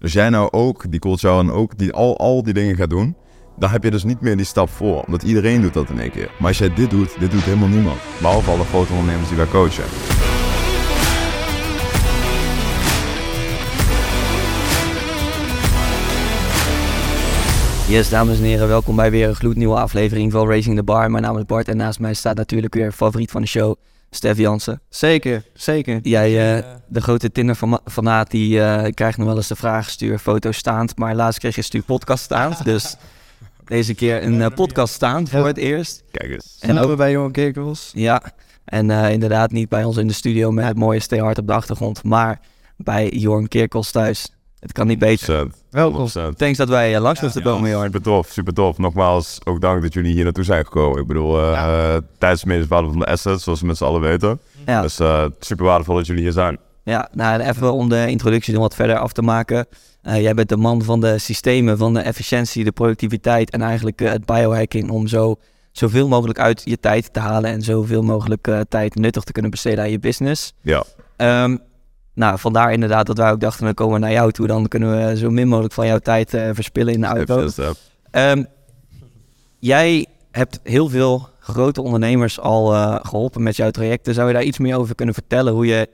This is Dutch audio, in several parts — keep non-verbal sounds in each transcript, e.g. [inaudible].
Dus jij nou ook die shower en ook die, al, al die dingen gaat doen, dan heb je dus niet meer die stap voor. Omdat iedereen doet dat in één keer. Maar als jij dit doet, dit doet helemaal niemand. Behalve alle grote ondernemers die wij coachen. Yes, dames en heren, welkom bij weer een gloednieuwe aflevering van Racing the Bar. Mijn naam is Bart en naast mij staat natuurlijk weer favoriet van de show, Stef Jansen. Zeker, zeker. Jij, uh, de grote Tinder-fanaat, die uh, krijgt nog wel eens de vraag, stuur foto's staand. Maar laatst kreeg je stuur podcast staand, [laughs] dus deze keer een uh, podcast staand voor het eerst. Kijk eens. En ook bij Jonge Kerkels. Ja, en inderdaad niet bij ons in de studio met het mooie Stay Hard op de achtergrond, maar bij Jorn Kerkels thuis. Het kan niet beter. Welkom. Thanks dat wij uh, langs moesten komen, Jorn. Super tof, super tof. Nogmaals, ook dank dat jullie hier naartoe zijn gekomen. Ik bedoel, uh, ja. uh, tijdens het van de assets, zoals we met z'n allen weten. Ja. Dus super waardevol dat jullie hier zijn. Ja, nou even om de introductie nog wat verder af te maken. jij bent de man van de systemen, van de efficiëntie, de productiviteit en eigenlijk het biohacking om zo zoveel mogelijk uit je tijd te halen en zoveel mogelijk tijd nuttig te kunnen besteden aan je business. Ja. Um, nou, vandaar inderdaad dat wij ook dachten, dan komen we naar jou toe. Dan kunnen we zo min mogelijk van jouw tijd uh, verspillen in de auto. Um, jij hebt heel veel grote ondernemers al uh, geholpen met jouw trajecten. Zou je daar iets meer over kunnen vertellen? Hoe je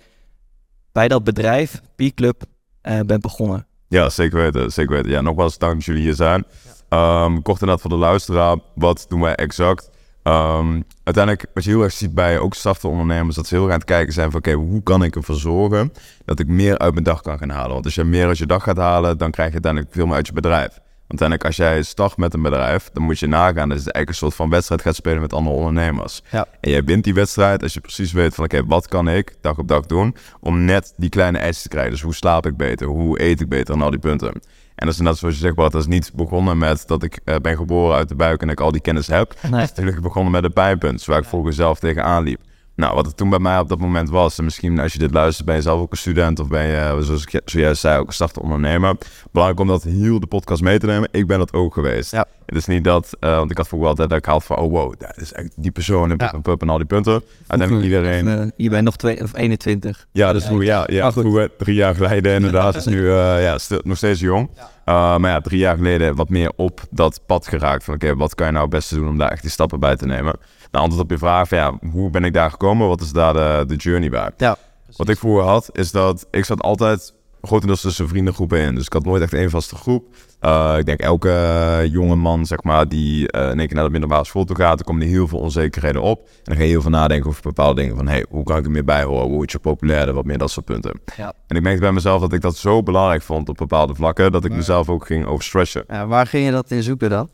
bij dat bedrijf, P-Club, uh, bent begonnen? Ja, zeker weten. Zeker weten. Ja, nogmaals dank dat jullie hier zijn. Um, kort inderdaad voor de luisteraar. Wat doen wij exact? Um, uiteindelijk, wat je heel erg ziet bij ook startende ondernemers, dat ze heel erg aan het kijken zijn van oké, hoe kan ik ervoor zorgen dat ik meer uit mijn dag kan gaan halen? Want als je meer uit je dag gaat halen, dan krijg je uiteindelijk veel meer uit je bedrijf. Want uiteindelijk, als jij start met een bedrijf, dan moet je nagaan dat je eigenlijk een soort van wedstrijd gaat spelen met andere ondernemers. Ja. En jij wint die wedstrijd als je precies weet van oké, wat kan ik dag op dag doen om net die kleine eisen te krijgen. Dus hoe slaap ik beter, hoe eet ik beter en al die punten. En dat is net zoals je zegt, Bart, dat is niet begonnen met dat ik uh, ben geboren uit de buik en ik al die kennis heb. Nee. Het is natuurlijk begonnen met de pijnpunt, waar ik vroeger zelf tegenaan liep. Nou, wat het toen bij mij op dat moment was, en misschien als je dit luistert, ben je zelf ook een student of ben je, zoals ik zojuist zei, ook een startende ondernemer. Belangrijk om dat heel de podcast mee te nemen. Ik ben dat ook geweest. Ja. Het is niet dat, uh, want ik had vroeger altijd dat ik had van, oh wow, dat is echt die persoon en, ja. pup en al die punten. Uiteindelijk iedereen... Uh, je bent nog twee, of 21. Ja, dus vroeger, ja, ja, vroeger drie jaar geleden inderdaad. is [laughs] nu uh, ja, stil, nog steeds jong. Ja. Maar ja, drie jaar geleden wat meer op dat pad geraakt. Van oké, okay, wat kan je nou het beste doen om daar echt die stappen bij te nemen? De antwoord op je vraag van ja, hoe ben ik daar gekomen? Wat is daar de, de journey bij? Ja, wat ik vroeger had, is dat ik zat altijd grotendeels tussen vriendengroepen in. Dus ik had nooit echt één vaste groep. Uh, ik denk elke uh, jonge man, zeg maar, die uh, in één keer naar de middelbare school toe gaat, dan komen er heel veel onzekerheden op. En dan ga je heel veel nadenken over bepaalde dingen. Van, hey, hoe kan ik er meer bij horen? Hoe word je populairder? Wat meer dat soort punten. Ja. En ik merkte bij mezelf dat ik dat zo belangrijk vond op bepaalde vlakken, dat ik mezelf ook ging overstretchen. Ja, waar ging je dat in zoeken dan?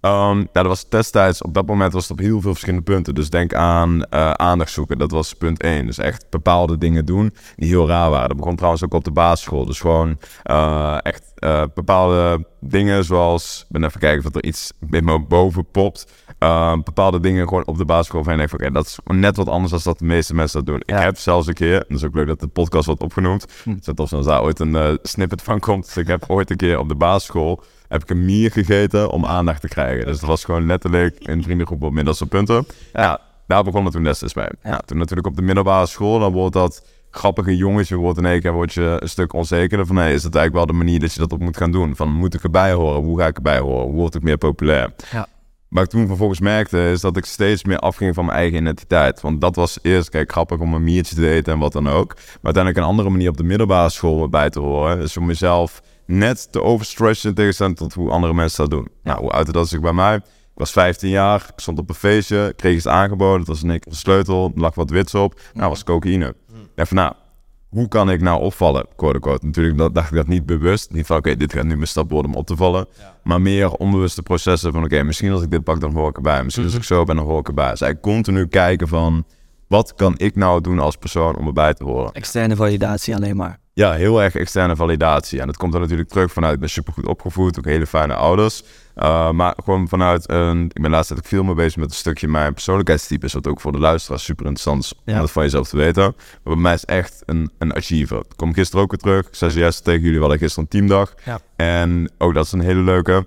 Um, ja, dat was destijds, op dat moment was het op heel veel verschillende punten. Dus denk aan uh, aandacht zoeken, dat was punt 1. Dus echt bepaalde dingen doen die heel raar waren. Dat begon trouwens ook op de basisschool. Dus gewoon uh, echt uh, bepaalde dingen zoals, ik ben even kijken of er iets in me boven popt. Bepaalde dingen gewoon op de basisschool van je denkt van, oké, dat is net wat anders dan dat de meeste mensen dat doen. Ja. Ik heb zelfs een keer, en dat is ook leuk dat de podcast wordt opgenoemd. Hm. Tof als daar ooit een snippet van komt. Dus ik heb ooit een keer op de basisschool heb ik een mier gegeten om aandacht te krijgen. Dus dat was gewoon letterlijk een vriendengroep op middelste punten. Ja, daar begon het toen destijds bij. Ja. toen natuurlijk op de middelbare school, dan wordt dat grappige jongetje, wordt in één keer word je een stuk onzekerder van, nee, is dat eigenlijk wel de manier dat je dat op moet gaan doen? Van, moet ik erbij horen? Hoe ga ik erbij horen? Hoe word ik meer populair? Ja. Wat ik toen vervolgens merkte, is dat ik steeds meer afging van mijn eigen identiteit. Want dat was eerst, kijk, grappig om een miertje te eten en wat dan ook. Maar uiteindelijk een andere manier op de middelbare school bij te horen. Dus om mezelf net te overstretchen in tegenstelling tot hoe andere mensen dat doen. Nou, hoe uitte dat zich bij mij? Ik was 15 jaar, ik stond op een feestje, kreeg iets aangeboden, dat was een een sleutel, er lag wat wits op. Nou, was cocaïne. Ik dacht van, nou, hoe kan ik nou opvallen, quote unquote. Natuurlijk dat, dacht ik dat niet bewust. Niet van, oké, dit gaat nu mijn stap worden om op te vallen. Ja. Maar meer onbewuste processen van, oké, misschien als ik dit pak, dan hoor ik erbij. Misschien als ik zo ben, dan hoor ik erbij. Dus eigenlijk continu kijken van, wat kan ik nou doen als persoon om erbij te horen? Externe validatie alleen maar. Ja, heel erg externe validatie. En dat komt dan natuurlijk terug vanuit, ik ben supergoed opgevoed, ook hele fijne ouders. Uh, maar gewoon vanuit een, ik ben laatst veel meer bezig met een stukje mijn persoonlijkheidstype. Is wat ook voor de luisteraars super interessant is om dat van jezelf te weten. Maar bij mij is echt een, een achiever. Ik kom gisteren ook weer terug. Ik zei zojuist tegen jullie wel gisteren een teamdag. Ja. En ook dat is een hele leuke.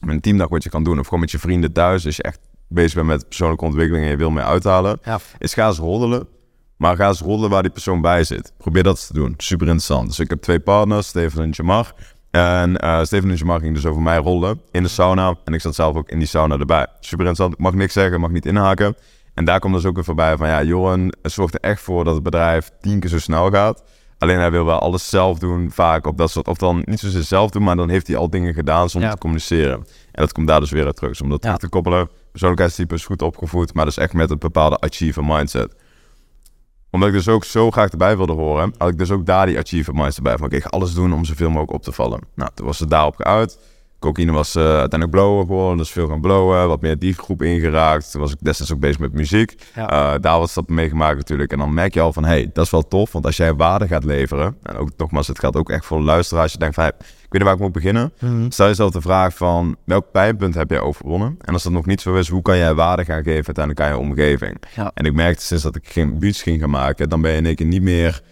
Met een teamdag wat je kan doen. Of gewoon met je vrienden thuis. Als je echt bezig bent met persoonlijke ontwikkeling en je wil mee uithalen. Ja. Is ga eens roddelen Maar ga eens rollen waar die persoon bij zit. Probeer dat te doen. Super interessant. Dus ik heb twee partners, Steven en Jamar. En uh, Steven en Jamar gingen dus over mij rollen in de sauna. En ik zat zelf ook in die sauna erbij. Super interessant. Ik mag niks zeggen, mag niet inhaken. En daar komt dus ook weer voorbij van ja, Joran zorgt er echt voor dat het bedrijf tien keer zo snel gaat. Alleen hij wil wel alles zelf doen, vaak op dat soort. Of dan niet zozeer zelf doen, maar dan heeft hij al dingen gedaan zonder te communiceren. En dat komt daar dus weer uit terug. Dus om dat terug te koppelen, persoonlijkheidstype is goed opgevoed, maar dus echt met een bepaalde achiever mindset. Omdat ik dus ook zo graag erbij wilde horen, had ik dus ook daar die achiever mindset bij. Van ik alles doen om zoveel mogelijk op te vallen. Nou, toen was het daarop geuit. Cocaïne was uh, uiteindelijk blowen geworden, dus veel gaan blowen, wat meer die groep ingeraakt. Toen was ik destijds ook bezig met muziek. Uh, daar was dat meegemaakt natuurlijk. En dan merk je al van, hey, dat is wel tof, want als jij waarde gaat leveren, en ook nogmaals, het gaat ook echt voor luisteraars, je denkt van, hey, ik weet niet waar ik moet beginnen. Mm Stel jezelf de vraag van, welk pijnpunt heb jij overwonnen? En als dat nog niet zo is, hoe kan jij waarde gaan geven uiteindelijk aan je omgeving? Ja. En ik merkte sinds dat ik geen beats ging gaan maken, dan ben je in één keer niet meer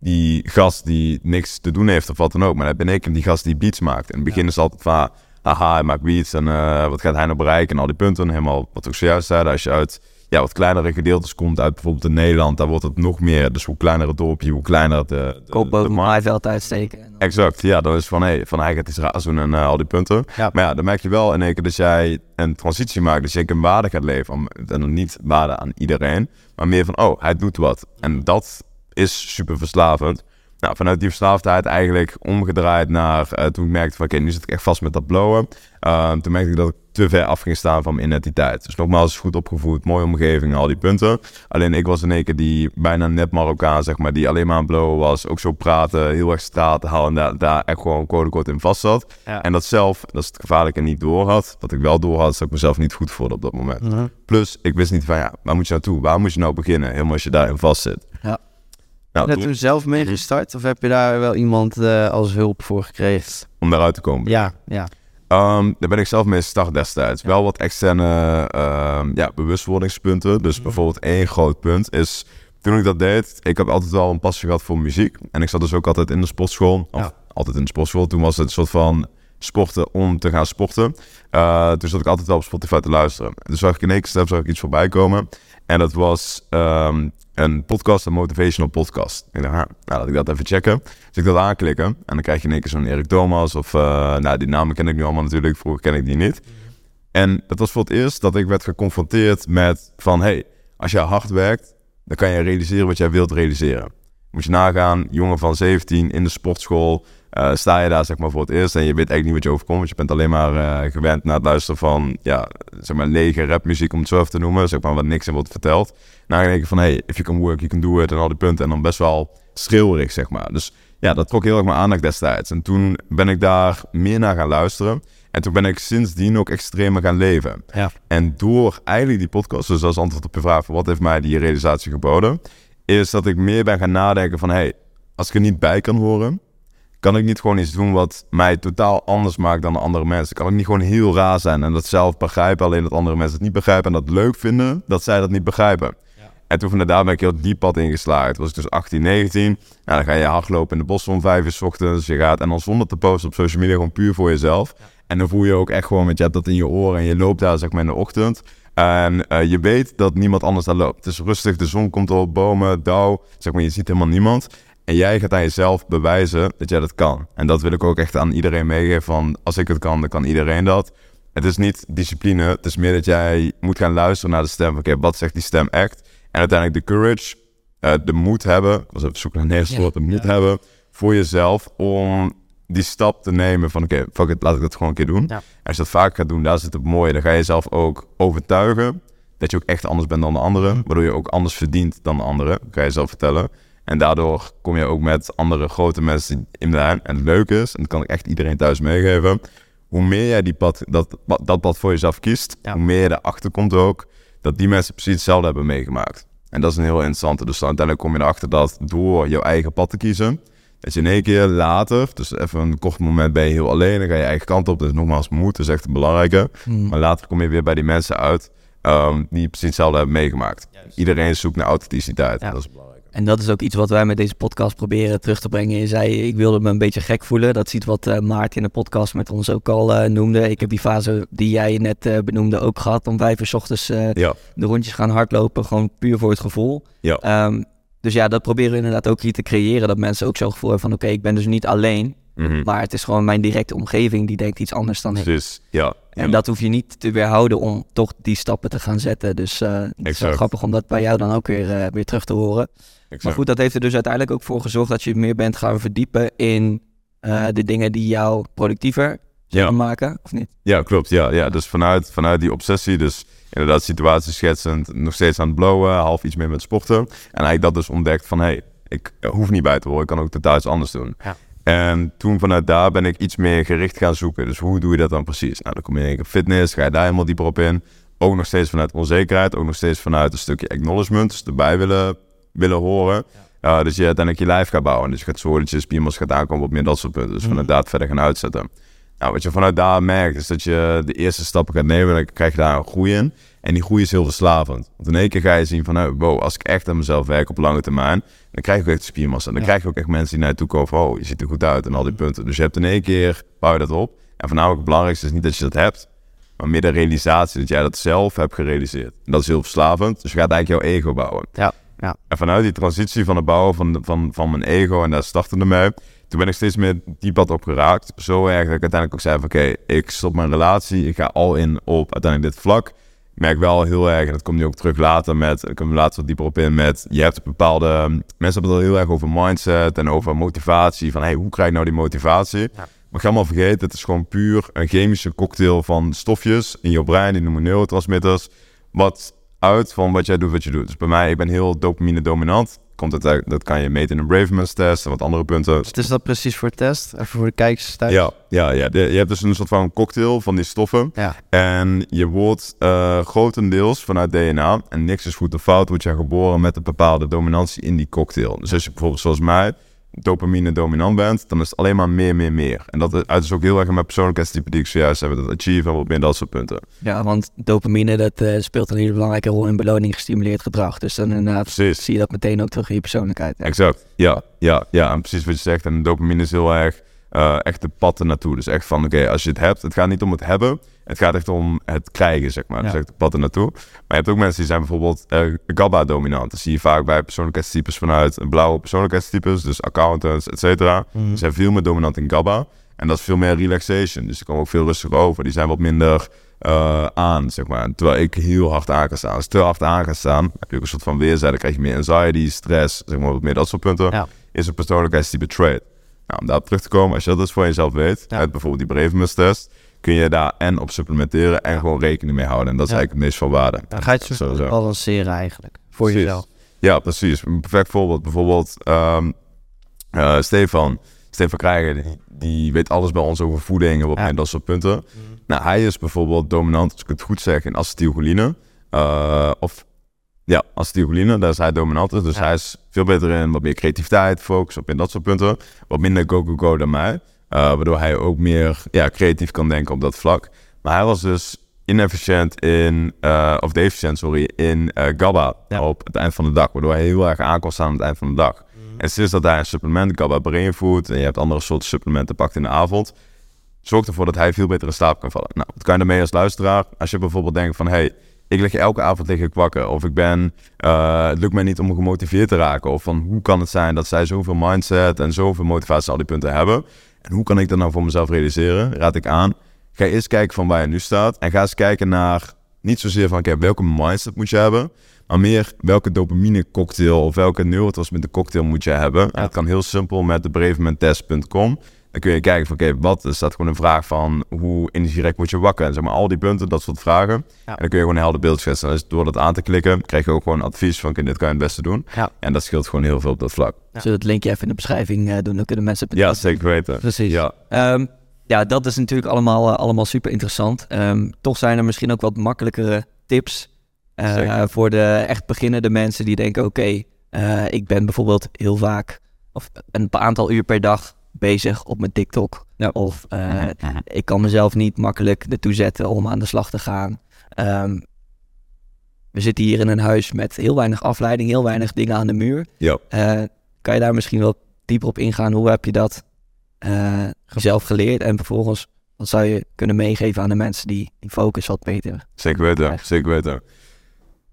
die gast die niks te doen heeft of wat dan ook. Maar dan ben ik die gast die beats maakt. In het begin is het altijd van, aha, hij maakt beats en uh, wat gaat hij nou bereiken en al die punten. Helemaal wat ik zojuist zei, als je uit ja, wat kleinere gedeeltes komt, uit bijvoorbeeld in Nederland, daar wordt het nog meer. Dus hoe kleiner het dorpje, hoe kleiner de... de Koopboom, maaiveld uitsteken. Exact, ja, dan is van, hé, hey, van hij gaat iets raars doen en uh, al die punten. Ja. Maar ja, dan merk je wel in één keer dat jij een transitie maakt, dus je een waarde gaat leveren. En dan niet waarde aan iedereen, maar meer van, oh, hij doet wat. En dat is super verslavend. Nou, vanuit die verslaafdheid eigenlijk omgedraaid naar uh, toen ik merkte van oké, nu zit ik echt vast met dat blowen. Uh, toen merkte ik dat ik te ver af ging staan van mijn identiteit. Dus nogmaals, goed opgevoed, mooie omgeving, al die punten. Alleen ik was in één keer die bijna net Marokkaan, zeg maar, die alleen maar aan blowen was. Ook zo praten, heel erg straat halen en daar, daar echt gewoon quote in vast zat. En dat zelf, dat is het gevaarlijke, niet door had. Wat ik wel door had, is dat ik mezelf niet goed voelde op dat moment. Mhm. Plus, ik wist niet van ja, waar moet je naartoe? Waar moet je nou beginnen? Helemaal als je daarin vast zit. Ja. Nou, Net toen zelf mee gestart? Of heb je daar wel iemand uh, als hulp voor gekregen? Om daaruit te komen? Ja, ja. Um, daar ben ik zelf mee gestart destijds. Wel wat externe um, ja, bewustwordingspunten. Dus mhm. bijvoorbeeld één groot punt is... Toen ik dat deed, ik heb altijd wel een passie gehad voor muziek. En ik zat dus ook altijd in de sportschool. Of ja. altijd in de sportschool. Toen was het een soort van sporten om te gaan sporten. Uh, toen zat ik altijd wel op Spotify te luisteren. Dus zag ik in één keer zag ik iets voorbij komen. En dat was um, een podcast, een motivational podcast. Ik dacht, nou, laat ik dat even checken. Dus ik dat aanklikken. En dan krijg je in één keer zo'n Erik Thomas. Of, uh, nou, die namen ken ik nu allemaal natuurlijk. Vroeger ken ik die niet. En dat was voor het eerst dat ik werd geconfronteerd met van... hey, als je hard werkt, dan kan je realiseren wat jij wilt realiseren. Moet je nagaan, jongen van 17 in de sportschool... Uh, sta je daar zeg maar voor het eerst en je weet eigenlijk niet wat je overkomt. Want je bent alleen maar uh, gewend naar het luisteren van ja, zeg maar lege rapmuziek om het zo even te noemen. Zeg maar wat niks in wordt verteld. Nou, dan denk je van hey, if you can work, you can do it en al die punten. En dan best wel schreeuwerig zeg maar. Dus ja, dat trok heel erg mijn aandacht destijds. En toen ben ik daar meer naar gaan luisteren. En toen ben ik sindsdien ook extremer gaan leven. Ja. En door eigenlijk die podcast, dus als antwoord op je vraag van wat heeft mij die realisatie geboden, is dat ik meer ben gaan nadenken van hey, als ik er niet bij kan horen, kan ik niet gewoon iets doen wat mij totaal anders maakt dan andere mensen? Kan ik niet gewoon heel raar zijn en dat zelf begrijpen, alleen dat andere mensen het niet begrijpen en dat leuk vinden, dat zij dat niet begrijpen? Ja. En toen van daar ben ik heel diep pad ingeslagen. Toen was ik dus 18, 19. Nou, dan ga je hardlopen in de bos om vijf uur s ochtends. Je gaat en dan zonder te posten op social media gewoon puur voor jezelf. En dan voel je ook echt gewoon, met je hebt dat in je oren en je loopt daar zeg maar in de ochtend. En uh, je weet dat niemand anders daar loopt. Het is rustig, de zon komt op, bomen, dauw. Zeg maar, je ziet helemaal niemand. En jij gaat aan jezelf bewijzen dat jij dat kan. En dat wil ik ook echt aan iedereen meegeven van als ik het kan, dan kan iedereen dat. Het is niet discipline, het is meer dat jij moet gaan luisteren naar de stem. Oké, wat zegt die stem echt? En uiteindelijk de courage, uh, de moed hebben. Ik was even zoeken naar een woord, de moed hebben voor jezelf om die stap te nemen van oké, fuck it, laat ik dat gewoon een keer doen. Als je dat vaak gaat doen, daar zit het mooie. Dan ga je jezelf ook overtuigen dat je ook echt anders bent dan de anderen. Waardoor je ook anders verdient dan de anderen, ga je jezelf vertellen. En daardoor kom je ook met andere grote mensen in de lijn. En het leuke is, en dat kan ik echt iedereen thuis meegeven. Hoe meer jij die pad, dat, dat pad voor jezelf kiest, hoe meer je erachter komt ook dat die mensen precies hetzelfde hebben meegemaakt. En dat is een heel interessante. Dus dan uiteindelijk kom je erachter dat door jouw eigen pad te kiezen, dat je in één keer later, dus even een kort moment ben je heel alleen, dan ga je eigen kant op. Dus nogmaals, moed is echt een belangrijke. Hmm. Maar later kom je weer bij die mensen uit um, die precies hetzelfde hebben meegemaakt. Iedereen zoekt naar authenticiteit. Dat is belangrijk. En dat is ook iets wat wij met deze podcast proberen terug te brengen. Je zei, ik wilde me een beetje gek voelen. Dat is iets wat uh, Maarten in de podcast met ons ook al uh, noemde. Ik heb die fase die jij net uh, benoemde ook gehad. Om vijf uur s ochtends ja. de rondjes gaan hardlopen. Gewoon puur voor het gevoel. Ja. Um, dus ja, dat proberen we inderdaad ook hier te creëren. Dat mensen ook zo gevoel hebben van... oké, ik ben dus niet alleen. Mhm. Maar het is gewoon mijn directe omgeving die denkt iets anders dan ik. Dus, ja. En dat hoef je niet te weerhouden om toch die stappen te gaan zetten. Dus uh, het is wel grappig om dat bij jou dan ook weer, uh, weer terug te horen. Maar goed, dat heeft er dus uiteindelijk ook voor gezorgd dat je meer bent gaan verdiepen in uh, de dingen die jou productiever ja. maken, of niet? Ja, klopt. Ja, ja. Dus vanuit, vanuit die obsessie, dus inderdaad situatie schetsend, nog steeds aan het blowen, half iets meer met sporten. En eigenlijk dat dus ontdekt van, hé, hey, ik hoef niet bij te horen, ik kan ook totaal iets anders doen. Ja. En toen vanuit daar ben ik iets meer gericht gaan zoeken. Dus hoe doe je dat dan precies? Nou, dan kom je in fitness, ga je daar helemaal dieper op in. Ook nog steeds vanuit onzekerheid, ook nog steeds vanuit een stukje acknowledgement, dus erbij willen, willen horen. Ja. dus je uiteindelijk je lijf gaat bouwen. Dus je gaat zorgen dat je gaat aankomen op meer dat soort punten. Dus mm. vanuit daar verder gaan uitzetten. Nou, wat je vanuit daar merkt, is dat je de eerste stappen gaat nemen. Dan krijg je daar een groei in. En die groei is heel verslavend. Want in één keer ga je zien van, nou, wow, als ik echt aan mezelf werk op lange termijn, dan krijg ik ook echt spiermassa. Dan krijg je ook echt mensen die naar je toe komen van, oh, je ziet er goed uit en al die punten. Dus je hebt in één keer, bouw je dat op. En voornamelijk het belangrijkste is niet dat je dat hebt, maar meer de realisatie dat jij dat zelf hebt gerealiseerd. En dat is heel verslavend. Dus je gaat eigenlijk jouw ego bouwen. Ja. Ja. En vanuit die transitie van het bouwen van, van, van mijn ego, en daar startte ermee, toen ben ik steeds meer die pad op geraakt. Zo erg dat ik uiteindelijk ook zei van oké, ik stop mijn relatie, ik ga al in op uiteindelijk dit vlak. Merk wel heel erg, en dat komt nu ook terug later met, ik kom later wat dieper op in met, je hebt bepaalde, mensen hebben het heel erg over mindset en over motivatie, van hey, hoe krijg je nou die motivatie? Ja. Maar ga allemaal vergeten, het is gewoon puur een chemische cocktail van stofjes in je brein, die noemen neurotransmitters, wat uit van wat jij doet, wat je doet. Dus bij mij, ik ben heel dopamine dominant komt het dat kan je meten in een Bravemans test en wat andere punten. Wat is dat precies voor test? Even voor de kijkers thuis. Ja, ja, ja. je hebt dus een soort van cocktail van die stoffen. Ja. En je wordt uh, grotendeels vanuit DNA, en niks is goed of fout, word je geboren met een bepaalde dominantie in die cocktail. Dus als je bijvoorbeeld zoals mij dopamine dominant bent, dan is het alleen maar meer, meer, meer. En dat uit is ook heel erg in mijn persoonlijkheidstype die ik zojuist heb, dat achieve en wat meer dat soort punten. Ja, want dopamine dat uh, speelt een hele belangrijke rol in beloning gestimuleerd gedrag. Dus dan inderdaad precies. zie je dat meteen ook terug in je persoonlijkheid. Exact, ja, ja, ja. En precies wat je zegt. En dopamine is heel erg uh, echt de pad naartoe. Dus echt van, oké, als je het hebt, het gaat niet om het hebben, het gaat echt om het krijgen, zeg maar. Ja. Dus echt de pad naartoe. Maar je hebt ook mensen die zijn bijvoorbeeld uh, GABA-dominant. Dat zie je vaak bij persoonlijkheidstypes vanuit blauwe persoonlijkheidstypes, dus accountants, et cetera. Mm. zijn veel meer dominant in GABA. En dat is veel meer relaxation. Dus die komen ook veel rustiger over. Die zijn wat minder uh, aan, zeg maar. Terwijl ik heel hard aan kan staan. Als ik te hard aan ga staan, heb je ook een soort van weerzijde. Dan krijg je meer anxiety, stress, zeg maar, wat meer dat soort punten. Ja. Is een persoonlijkheidstype trait. Nou, om daarop terug te komen, als je dat dus voor jezelf weet, uit bijvoorbeeld die Bravenmus test, kun je daar en op supplementeren en gewoon rekening mee houden. En dat is eigenlijk het meest van waarde. Dan ga je het zo balanceren eigenlijk, voor jezelf. Ja, precies. Een perfect voorbeeld, bijvoorbeeld um, uh, Stefan. Stefan Krijger, die, die, weet alles bij ons over voeding en dat soort punten. Mhm. Nou, hij is bijvoorbeeld dominant, als ik het goed zeg, in acetylcholine. Uh, of ja, acetylcholine, daar is hij dominant. Dus hij is veel beter in wat meer creativiteit, focus op in dat soort punten. Wat minder go-go-go dan mij. Uh, waardoor hij ook meer ja, creatief kan denken op dat vlak. Maar hij was dus inefficiënt in, uh, of deficiënt, sorry, in uh, GABA op het eind van de dag. Waardoor hij heel erg aan kon staan aan het eind van de dag. Mhm. En sinds dat hij een supplement, GABA Brain Food, en je hebt andere soorten supplementen pakt in de avond, zorgt ervoor dat hij veel beter in slaap kan vallen. Nou, wat kan je daarmee als luisteraar? Als je bijvoorbeeld denkt van, hey, ik lig elke avond tegen ik wakker. Of ik ben, uh, het lukt mij niet om gemotiveerd te raken. Of van hoe kan het zijn dat zij zoveel mindset en zoveel motivatie al die punten hebben. En hoe kan ik dat nou voor mezelf realiseren? Raad ik aan. Ga eerst kijken van waar je nu staat. En ga eens kijken naar, niet zozeer van oké, welke mindset moet je hebben. Maar meer welke dopamine cocktail of welke neurotransmitter cocktail moet je hebben. Dat kan heel simpel met de brevementtest.com. Dan kun je kijken van, oké, wat is dat gewoon een vraag van hoe energierijk word je wakker? En zeg maar al die punten, dat soort vragen. En dan kun je gewoon een helder beeld schetsen. Dus door dat aan te klikken, krijg je ook gewoon advies van, oké, dit kan je het beste doen. Ja. En dat scheelt gewoon heel veel op dat vlak. Ja. Zullen we het linkje even in de beschrijving uh, doen? Dan kunnen mensen... Ja, zeker weten. Precies. Ja. Um, ja, dat is natuurlijk allemaal, uh, allemaal super interessant. Um, toch zijn er misschien ook wat makkelijkere tips uh, voor de echt beginnende mensen die denken, oké, okay, ik ben bijvoorbeeld heel vaak of een aantal uur per dag bezig op mijn TikTok. Ja. Of uh, [laughs] ik kan mezelf niet makkelijk ertoe zetten om aan de slag te gaan. Um, we zitten hier in een huis met heel weinig afleiding, heel weinig dingen aan de muur. Ja. Uh, kan je daar misschien wel dieper op ingaan? Hoe heb je dat uh, zelf geleerd? En vervolgens, wat zou je kunnen meegeven aan de mensen die die focus wat beter Zeker weten, zeker weten.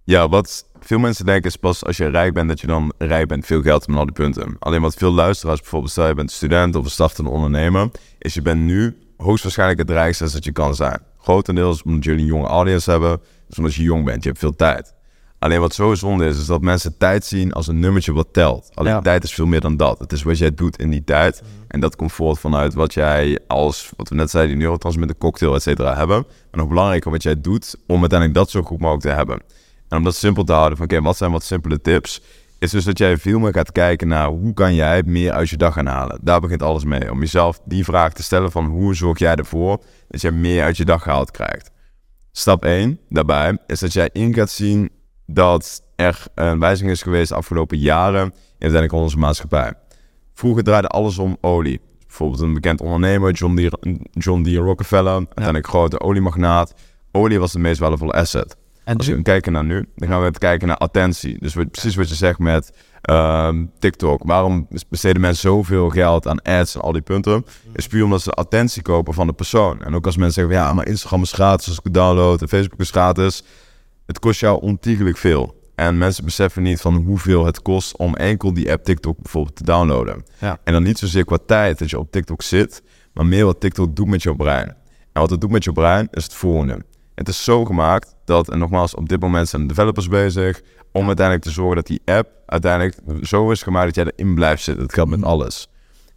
Ja, wat veel mensen denken is pas als je rijk bent dat je dan rijk bent, veel geld met al die punten. Alleen wat veel luisteraars, bijvoorbeeld stel je bent student of een startende ondernemer, is je bent nu hoogstwaarschijnlijk het rijkste dat je kan zijn. Grotendeels omdat jullie een jonge audience hebben, dus omdat je jong bent, je hebt veel tijd. Alleen wat zo zonde is, is dat mensen tijd zien als een nummertje wat telt. Alleen tijd is veel meer dan dat. Het is wat jij doet in die tijd. Mhm. En dat komt voort vanuit wat jij als, wat we net zeiden, die neurotransmitter cocktail, et cetera, hebben. Maar nog belangrijker, wat jij doet om uiteindelijk dat zo goed mogelijk te hebben. En om dat simpel te houden, van oké, wat zijn wat simpele tips? Is dus dat jij veel meer gaat kijken naar hoe kan jij meer uit je dag gaan halen. Daar begint alles mee. Om jezelf die vraag te stellen van hoe zorg jij ervoor dat je meer uit je dag gehaald krijgt. Stap 1 daarbij is dat jij in gaat zien dat er een wijziging is geweest de afgelopen jaren in uiteindelijk onze maatschappij. Vroeger draaide alles om olie. Bijvoorbeeld een bekend ondernemer, John D. John D. Rockefeller, uiteindelijk grote oliemagnaat. Olie was de meest waardevolle asset. En Als we kijken naar nu, dan gaan we het kijken naar attentie. Dus precies wat je zegt met ehm, TikTok. Waarom besteden mensen zoveel geld aan ads en al die punten? Is puur omdat ze attentie kopen van de persoon. En ook als mensen zeggen, ja, maar Instagram is gratis als ik het download en Facebook is gratis het kost jou ontiegelijk veel. En mensen beseffen niet van hoeveel het kost om enkel die app TikTok bijvoorbeeld te downloaden. Ja. En dan niet zozeer qua tijd dat je op TikTok zit, maar meer wat TikTok doet met jouw brein. En wat het doet met je brein is het volgende. Het is zo gemaakt dat, en nogmaals, op dit moment zijn de developers bezig om uiteindelijk te zorgen dat die app uiteindelijk zo is gemaakt dat jij erin blijft zitten. Dat geldt met mhm. alles.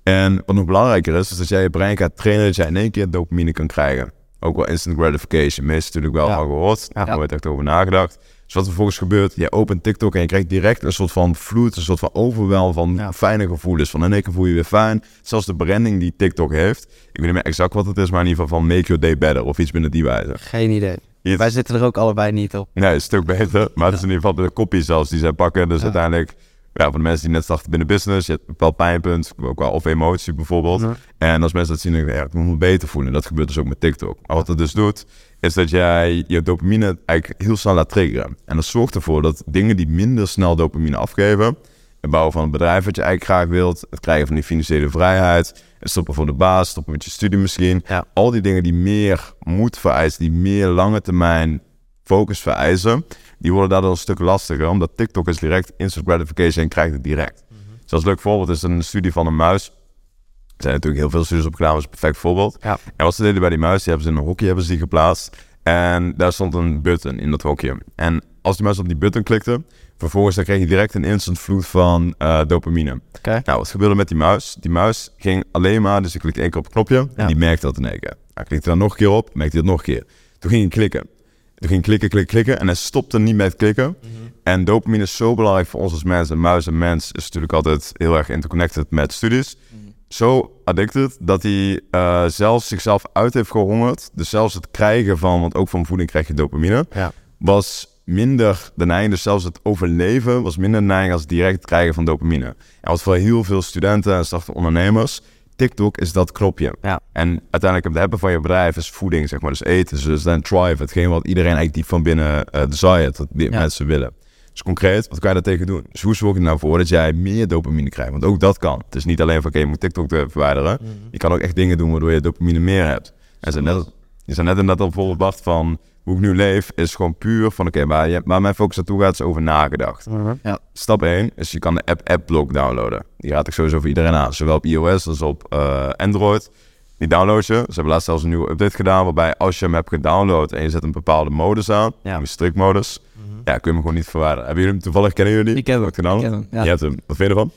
En wat nog belangrijker is, is dat jij je brein gaat trainen dat jij in één keer dopamine kan krijgen ook wel instant gratification. Meest natuurlijk wel al gehoord. Ja. Daar nooit echt over nagedacht. Dus wat er vervolgens gebeurt, je opent TikTok en je krijgt direct een soort van vloed, een soort van overwel van fijne gevoelens. Van in één keer voel je weer fijn. Zelfs de branding die TikTok heeft. Ik weet niet meer exact wat het is, maar in ieder geval van make your day better of iets binnen die wijze. Geen idee. Wij zitten er ook allebei niet op. Nee, een stuk beter. Maar het is in ieder geval de kopie zelfs die zij pakken. Dus uiteindelijk ja, voor de mensen die net starten binnen business, je hebt een bepaald pijnpunt, ook wel of emotie bijvoorbeeld. En als mensen dat zien, dan denk ik, ja, ik moet me beter voelen. Dat gebeurt dus ook met TikTok. Maar wat het dus doet, is dat jij je dopamine eigenlijk heel snel laat triggeren. En dat zorgt ervoor dat dingen die minder snel dopamine afgeven, het bouwen van een bedrijf wat je eigenlijk graag wilt, het krijgen van die financiële vrijheid, het stoppen voor de baas, stoppen met je studie misschien. Al die dingen die meer moed vereisen, die meer lange termijn focus vereisen, die worden daardoor een stuk lastiger, omdat TikTok is direct instant gratification en krijgt het direct. Mm -hmm. Zoals leuk voorbeeld is een studie van een muis. Er zijn natuurlijk heel veel studies op gedaan, dat is een perfect voorbeeld. Ja. En wat ze deden bij die muis, die hebben ze in een hokje hebben ze die geplaatst. En daar stond een button in dat hokje. En als die muis op die button klikte, vervolgens dan kreeg je direct een instant vloed van uh, dopamine. Okay. Nou, wat gebeurde met die muis? Die muis ging alleen maar, dus ik klikte één keer op het knopje en die merkte dat in één keer. Hij klikte daar nog een keer op, merkte hij dat nog een keer. Toen ging hij klikken. Toen ging klikken, klikken, klikken. En hij stopte niet met klikken. Mhm. En dopamine is zo belangrijk voor ons als mensen. Muis en mens is natuurlijk altijd heel erg interconnected met studies. Mhm. Zo addicted dat hij uh, zelfs zichzelf uit heeft gehongerd. Dus zelfs het krijgen van, want ook van voeding krijg je dopamine, ja. was minder de neiging. Dus zelfs het overleven was minder de neiging als direct krijgen van dopamine. En wat voor heel veel studenten en startende ondernemers TikTok is dat knopje. Ja. En uiteindelijk het hebben van je bedrijf is voeding, zeg maar. Dus eten, dus dan thrive. Hetgeen wat iedereen eigenlijk diep van binnen uh, desired, wat mensen willen. Dus concreet, wat kan je daar tegen doen? Dus hoe zorg je nou voor dat jij meer dopamine krijgt? Want ook dat kan. Het is niet alleen van, oké, je moet TikTok verwijderen. Mhm. Je kan ook echt dingen doen waardoor je dopamine meer hebt. En ze net, je zei net inderdaad al bijvoorbeeld Bart van hoe ik nu leef, is gewoon puur van oké, waar, je, waar mijn focus naartoe gaat, is over nagedacht. Mhm. ja. Stap 1 is je kan de app AppBlock downloaden. Die raad ik sowieso voor iedereen aan, zowel op iOS als op uh, Android. Die download je. Ze hebben laatst zelfs een nieuwe update gedaan, waarbij als je hem hebt gedownload en je zet een bepaalde modus aan, ja. een strict modus, mhm. ja, kun je hem gewoon niet verwijderen. Hebben jullie hem toevallig, kennen jullie? Ik heb hem. gedaan. ja. Je hebt hem. Wat vind je ervan?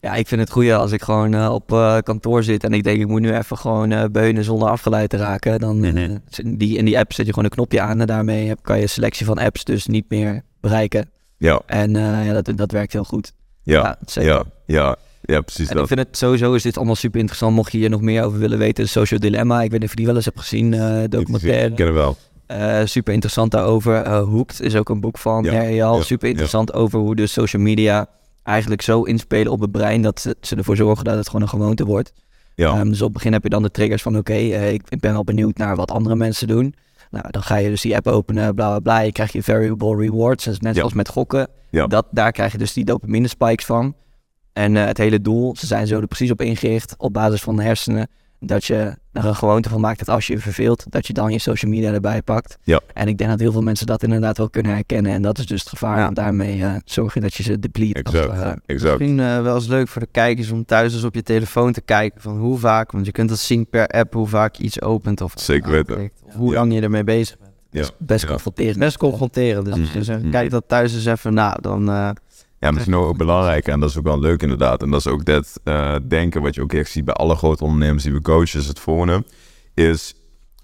Ja, ik vind het goed als ik gewoon uh, op uh, kantoor zit en ik denk ik moet nu even gewoon uh, beunen zonder afgeleid te raken. Dan die, in die app zet je gewoon een knopje aan en daarmee heb, kan je selectie van apps dus niet meer bereiken. Ja. En ja, dat, dat werkt heel goed. Ja, ja, ja, ja, ja, precies en dat. Ik vind het sowieso is dit allemaal super interessant. Mocht je hier nog meer over willen weten, Social Dilemma. Ik weet niet of je die wel eens hebt gezien, documentaire. Ik ken wel. super interessant daarover. Hooked is ook een boek van ja, Super interessant over hoe de social media eigenlijk zo inspelen op het brein dat ze, ze ervoor zorgen dat het gewoon een gewoonte wordt. Ja. Um, dus op het begin heb je dan de triggers van oké, eh, ik, ben wel benieuwd naar wat andere mensen doen. Nou, dan ga je dus die app openen, bla bla bla. Je krijgt je variable rewards, net zoals met gokken. Ja. Dat, daar krijg je dus die dopamine spikes van. En uh, het hele doel, ze zijn zo er precies op ingericht, op basis van de hersenen, dat je er een gewoonte van maakt dat als je je verveelt, dat je dan je social media erbij pakt. Ja. En ik denk dat heel veel mensen dat inderdaad wel kunnen herkennen. En dat is dus het gevaar. Ja. En daarmee uh, zorg je dat je ze deplete. Exact. Of, uh, exact. Misschien uh, wel eens leuk voor de kijkers om thuis eens op je telefoon te kijken van hoe vaak, want je kunt dat zien per app hoe vaak je iets opent of Zeker weten. Of hoe lang je ermee bezig bent. Ja. Best ja. confronterend. Best confronterend. Dus, Mm. dus uh, Mm. kijk dat thuis eens even na. Dan, uh, Ja, maar het is nou ook belangrijk en dat is ook wel leuk inderdaad. En dat is ook dat uh, denken wat je ook echt ziet bij alle grote ondernemers die we coachen, is het volgende. Is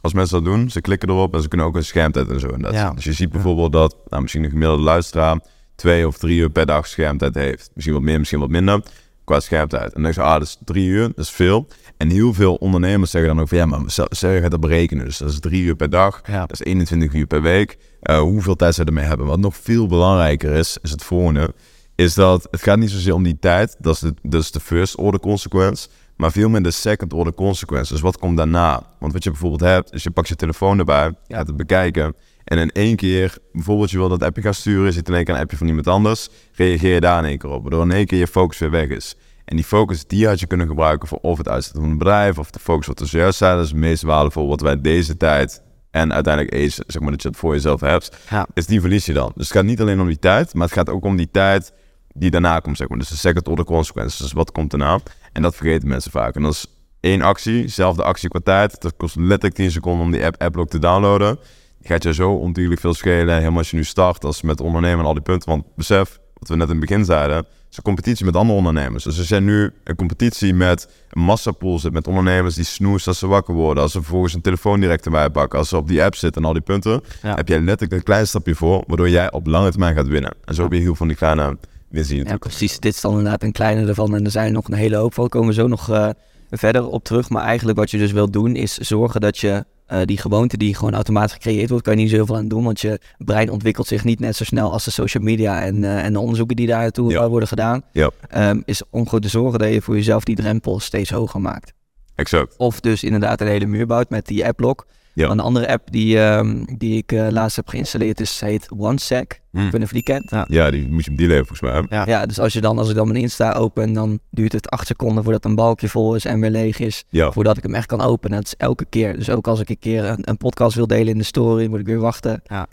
als mensen dat doen, ze klikken erop en ze kunnen ook een schermtijd en zo. En dat. Ja. Dus je ziet bijvoorbeeld dat nou, misschien een gemiddelde luisteraar twee of drie uur per dag schermtijd heeft. Misschien wat meer, misschien wat minder qua schermtijd. En dan denk je, ah, dat is drie uur, dat is veel. En heel veel ondernemers zeggen dan ook van, ja, maar je gaat dat berekenen. Dus dat is drie uur per dag, Ja. dat is 21 uur per week. Uh, hoeveel tijd ze ermee hebben. Wat nog veel belangrijker is, is het volgende. Is dat het gaat niet zozeer om die tijd, dat is de, dat is de first order consequence. Maar veel meer de second order consequence. Dus wat komt daarna? Want wat je bijvoorbeeld hebt, is je pakt je telefoon erbij, gaat het bekijken. En in één keer, bijvoorbeeld je wil dat appje gaan sturen, je ziet in één keer een appje van iemand anders, reageer je daar in één keer op. Waardoor in één keer je focus weer weg is. En die focus, die had je kunnen gebruiken voor of het uitzetten van een bedrijf, of de focus wat er zojuist dat is het meest waardevol wat wij deze tijd en uiteindelijk eens, zeg maar dat je het voor jezelf hebt, Ja. is die verlies je dan. Dus het gaat niet alleen om die tijd, maar het gaat ook om die tijd die daarna komt, zeg maar. Dus de second order consequences, dus wat komt daarna? En dat vergeten mensen vaak. En dat is één actie, zelfde actie qua tijd. Dat kost letterlijk 10 seconden om die app Applock te downloaden. Die gaat je zo ontiegelijk veel schelen, helemaal als je nu start, als met ondernemen en al die punten. Want besef, wat we net in het begin zeiden, is een competitie met andere ondernemers. Dus als jij nu een competitie met een massapool zit met ondernemers die snoezen als ze wakker worden, als ze vervolgens een telefoon direct erbij pakken, als ze op die app zitten en al die punten, Ja. heb jij letterlijk een klein stapje voor, waardoor jij op lange termijn gaat winnen. En zo heb je heel veel van die kleine winsten. Ja, precies. Dit is dan inderdaad een kleine ervan. En er zijn nog een hele hoop van. Daar komen we zo nog uh, verder op terug. Maar eigenlijk wat je dus wil doen, is zorgen dat je uh, die gewoonte die gewoon automatisch gecreëerd wordt, kan je niet zoveel aan doen. Want je brein ontwikkelt zich niet net zo snel als de social media en, uh, en de onderzoeken die daartoe Ja. worden gedaan. Ja, Um, is om goed te zorgen dat je voor jezelf die drempel steeds hoger maakt. exact. Of dus inderdaad een hele muur bouwt met die applock. Ja. Een andere app die, um, die ik uh, laatst heb geïnstalleerd is, heet OneSec. Hm. Ik weet niet of je die kent. Ja, die moet je hem delen volgens mij. Ja. Ja, dus als, je dan, als ik dan mijn Insta open, dan duurt het acht seconden voordat een balkje vol is en weer leeg is. Ja, Voordat ik hem echt kan openen. Dat is elke keer. Dus ook als ik een keer een, een podcast wil delen in de story, moet ik weer wachten. ja,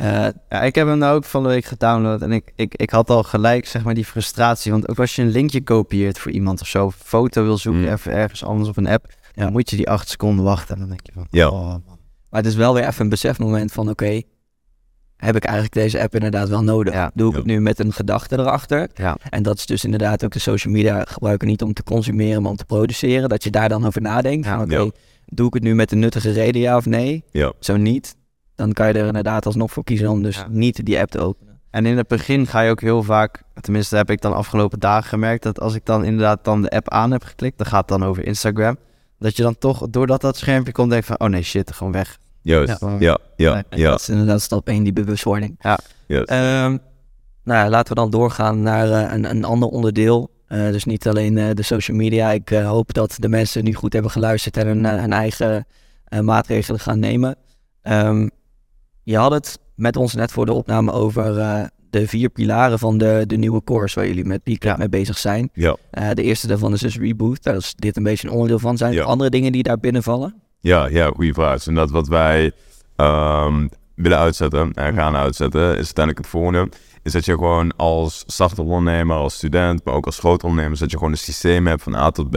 Uh, Ja, ik heb hem nou ook van de week gedownload en ik, ik, ik had al gelijk zeg maar die frustratie. Want ook als je een linkje kopieert voor iemand of zo, foto wil zoeken, Mm. even ergens anders op een app, Ja. dan moet je die acht seconden wachten. En dan denk je van, Ja. oh man. maar het is wel weer even een besefmoment van, oké, heb ik eigenlijk deze app inderdaad wel nodig? Ja. Doe ik het nu met een gedachte erachter? Ja. En dat is dus inderdaad ook de social media gebruiken niet om te consumeren, maar om te produceren. Dat je daar dan over nadenkt. Ja. oké, doe ik het nu met een nuttige reden, ja of nee? ja. Zo niet, dan kan je er inderdaad alsnog voor kiezen om dus niet die app te openen. En in het begin ga je ook heel vaak, tenminste heb ik dan afgelopen dagen gemerkt, dat als ik dan inderdaad dan de app aan heb geklikt, dan gaat het dan over Instagram, dat je dan toch, doordat dat schermpje komt, denk van, oh nee, shit, gewoon weg. Juist. Ja. Ja, ja, ja. Dat is inderdaad stap 1, die bewustwording. Juist. Ehm, nou, ja, laten we dan doorgaan naar eh, een, een ander onderdeel. Eh, dus niet alleen eh, de social media. Ik hoop dat de mensen nu goed hebben geluisterd en hun, hun eigen eh, maatregelen gaan nemen. Ehm, je had het met ons net voor de opname over eh, de vier pilaren van de, de nieuwe course waar jullie met Ja. mee bezig zijn. Ja. Eh, de eerste daarvan is dus Reboot. Daar is dit een beetje een onderdeel van. Zijn er Ja. andere dingen die daar binnenvallen? Ja, ja, goede vraag. Dus inderdaad, wat wij ehm, willen uitzetten en gaan uitzetten, is uiteindelijk het volgende. Is dat je gewoon als startende ondernemer, als student, maar ook als groot ondernemer, dat je gewoon een systeem hebt van A tot B.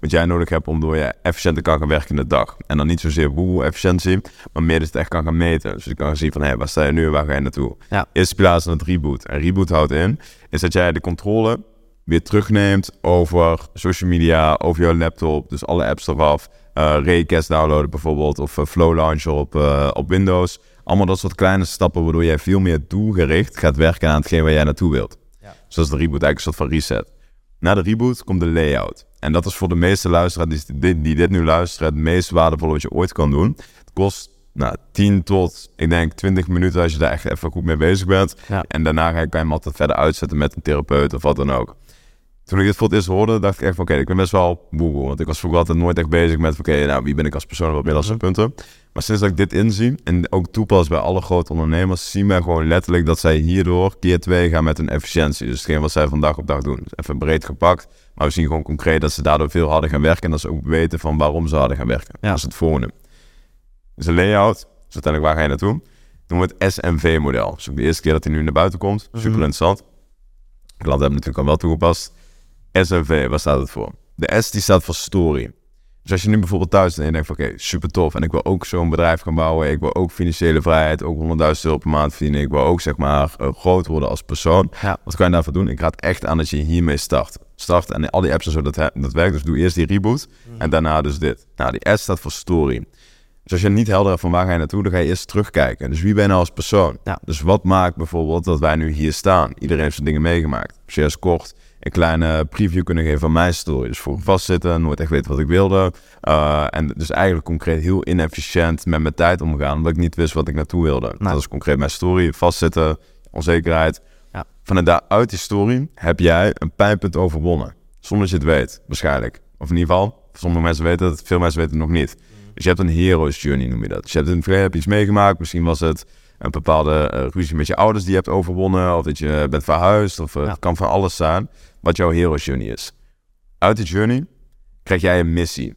Wat jij nodig hebt om door je efficiënt te kan gaan werken in de dag. En dan niet zozeer hoe efficiëntie, maar meer dat je het echt kan gaan meten. Dus je kan zien van, hé, waar sta je nu en waar ga je naartoe? Ja. Eerste pilaar is dan het reboot. En reboot houdt in, is dat jij de controle weer terugneemt over social media, over jouw laptop, dus alle apps eraf. Raycast downloaden bijvoorbeeld, of eh, Flow Launcher op, eh, op Windows. Allemaal dat soort kleine stappen waardoor jij veel meer doelgericht gaat werken aan hetgeen waar jij naartoe wilt. Ja. Dus dat is de reboot, eigenlijk een soort van reset. Na de reboot komt de layout. En dat is voor de meeste luisteraars die, dit nu luisteren het meest waardevolle wat je ooit kan doen. Het kost nou, 10 tot, ik denk 20 minuten als je daar echt even goed mee bezig bent. Ja. En daarna ga je, kan je hem altijd verder uitzetten met een therapeut of wat dan ook. Toen ik dit voor het eerst hoorde, dacht ik echt van oké, ik ben best wel boe. Want ik was vroeger altijd nooit echt bezig met oké, nou wie ben ik als persoon wat middelste punten. Maar sinds dat ik dit inzie en ook toepas bij alle grote ondernemers, zien wij gewoon letterlijk dat zij hierdoor keer twee gaan met hun efficiëntie. Dus hetgeen wat zij van dag op dag doen. Dus even breed gepakt. Maar we zien gewoon concreet dat ze daardoor veel harder gaan werken en dat ze ook weten van waarom ze harder gaan werken. Ja. Dat is het volgende. Dus een layout, dus uiteindelijk waar ga je naartoe? Doen we het SMV-model. Dus ook de eerste keer dat hij nu naar buiten komt. Super mhm. interessant. Klanten hebben natuurlijk al wel toegepast. SMV, waar staat het voor? De S die staat voor story. Dus als je nu bijvoorbeeld thuis en je denkt van oké, super tof. En ik wil ook zo'n bedrijf gaan bouwen. Ik wil ook financiële vrijheid, ook 100.000 euro per maand verdienen. Ik wil ook zeg maar eh, groot worden als persoon. Wat kan je daarvoor doen? Ik raad echt aan dat je hiermee start. Start en al die apps en zo, dat, dat werkt. Dus doe eerst die reboot en mhm. daarna dus dit. Nou, die S staat voor story. Dus als je niet helder hebt van waar ga je naartoe, dan ga je eerst terugkijken. Dus wie ben je nou als persoon? Ja. Dus wat maakt bijvoorbeeld dat wij nu hier staan? Iedereen heeft zijn dingen meegemaakt. Eens kort een kleine preview kunnen geven van mijn story. Dus voor vastzitten, nooit echt weten wat ik wilde. Uh, en dus eigenlijk concreet heel inefficiënt met mijn tijd omgaan, omdat ik niet wist wat ik naartoe wilde. Dat is concreet mijn story. Vastzitten, onzekerheid. Ja. Vanuit daaruit die story heb jij een pijnpunt overwonnen. Zonder dat je het weet, waarschijnlijk. Of in ieder geval, sommige mensen weten het, veel mensen weten het nog niet. Dus je hebt een hero's journey, noem je dat. Dus je hebt in het verleden heb iets meegemaakt. Misschien was het een bepaalde uh, ruzie met je ouders die je hebt overwonnen. Of dat je bent verhuisd. Of uh, het kan van alles zijn wat jouw hero's journey is. Uit die journey krijg jij een missie.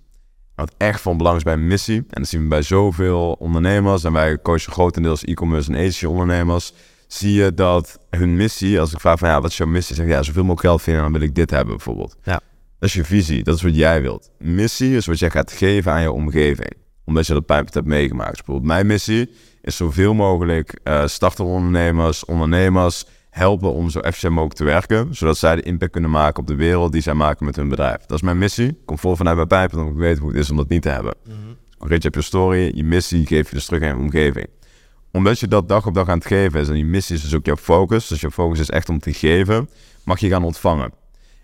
Wat echt van belang is bij een missie. En dat zien we bij zoveel ondernemers. En wij coachen grotendeels e-commerce en agency ondernemers. Zie je dat hun missie, als ik vraag van ja, wat is jouw missie? Zeg ja, zoveel mogelijk geld vinden, dan wil ik dit hebben bijvoorbeeld. Ja. Dat is je visie, dat is wat jij wilt. Missie is wat jij gaat geven aan je omgeving. Omdat je dat pijnpunt hebt meegemaakt. Dus bijvoorbeeld mijn missie is zoveel mogelijk uh, starterondernemers, ondernemers helpen om zo efficiënt mogelijk te werken. Zodat zij de impact kunnen maken op de wereld die zij maken met hun bedrijf. Dat is mijn missie. Kom vol vanuit mijn pijp, omdat ik weet hoe het is om dat niet te hebben. Mm -hmm. je hebt je story, je missie geef je dus terug aan je omgeving. Omdat je dat dag op dag aan het geven is en die missie is dus ook jouw focus. Dus je focus is echt om te geven, mag je gaan ontvangen.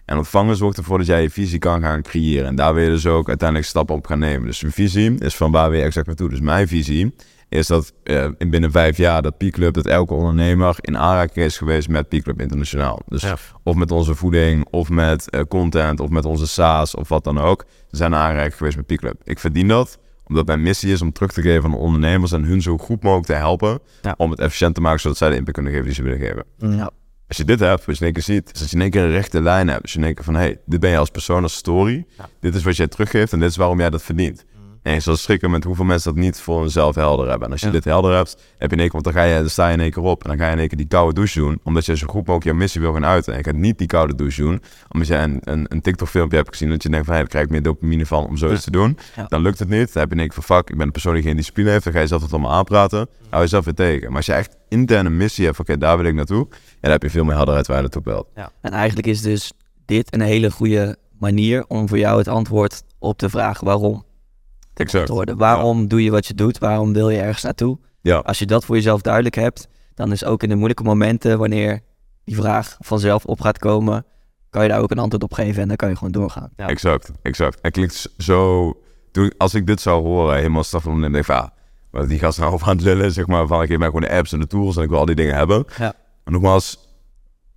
En ontvangen zorgt ervoor dat jij je visie kan gaan creëren. En daar wil je dus ook uiteindelijk stappen op gaan nemen. Dus een visie is van waar wil je exact naartoe. Dus mijn visie is dat uh, in binnen vijf jaar dat P-Club, dat elke ondernemer in aanraking is geweest met P-Club Internationaal. Dus of met onze voeding, of met uh, content, of met onze SaaS, of wat dan ook. Ze zijn aanraking geweest met P-Club. Ik verdien dat, omdat mijn missie is om terug te geven aan de ondernemers en hun zo goed mogelijk te helpen om het efficiënt te maken, zodat zij de impact kunnen geven die ze willen geven. Ja. Als je dit hebt, wat je in één keer ziet, is dat je in één keer een rechte lijn hebt. Dus je in één keer van, hey, dit ben je als persoon, als story. Dit is wat jij teruggeeft en dit is waarom jij dat verdient. En je zal schrikken met hoeveel mensen dat niet voor hunzelf helder hebben. En als je dit helder hebt, heb je in één keer, want dan, ga je, dan sta je in één keer op. En dan ga je in één keer die koude douche doen. Omdat je zo goed mogelijk je missie wil gaan uiten. En je gaat niet die koude douche doen. Omdat je een, een, een TikTok-filmpje hebt gezien. Dat je denkt van, hey, daar krijg ik meer dopamine van om zoiets te doen. Dan lukt het niet. Dan heb je in één keer van, fuck, ik ben een persoon die geen discipline heeft. Dan ga je zelf het allemaal aanpraten. Hou jezelf weer tegen. Maar als je echt interne missie hebt, oké, daar wil ik naartoe. En dan heb je veel meer helderheid waar je naartoe belt. Ja. En eigenlijk is dus dit een hele goede manier om voor jou het antwoord op de vraag waarom exact. Waarom doe je wat je doet? Waarom wil je ergens naartoe? Ja. Als je dat voor jezelf duidelijk hebt, dan is ook in de moeilijke momenten, wanneer die vraag vanzelf op gaat komen, kan je daar ook een antwoord op geven en dan kan je gewoon doorgaan. Ja. Exact, exact. Het klinkt zo... Als ik dit zou horen, helemaal staf van denk ik van, ah, wat die gast nou over aan het lullen, zeg maar, van ik geef mij gewoon de apps en de tools en ik wil al die dingen hebben. Ja. En nogmaals,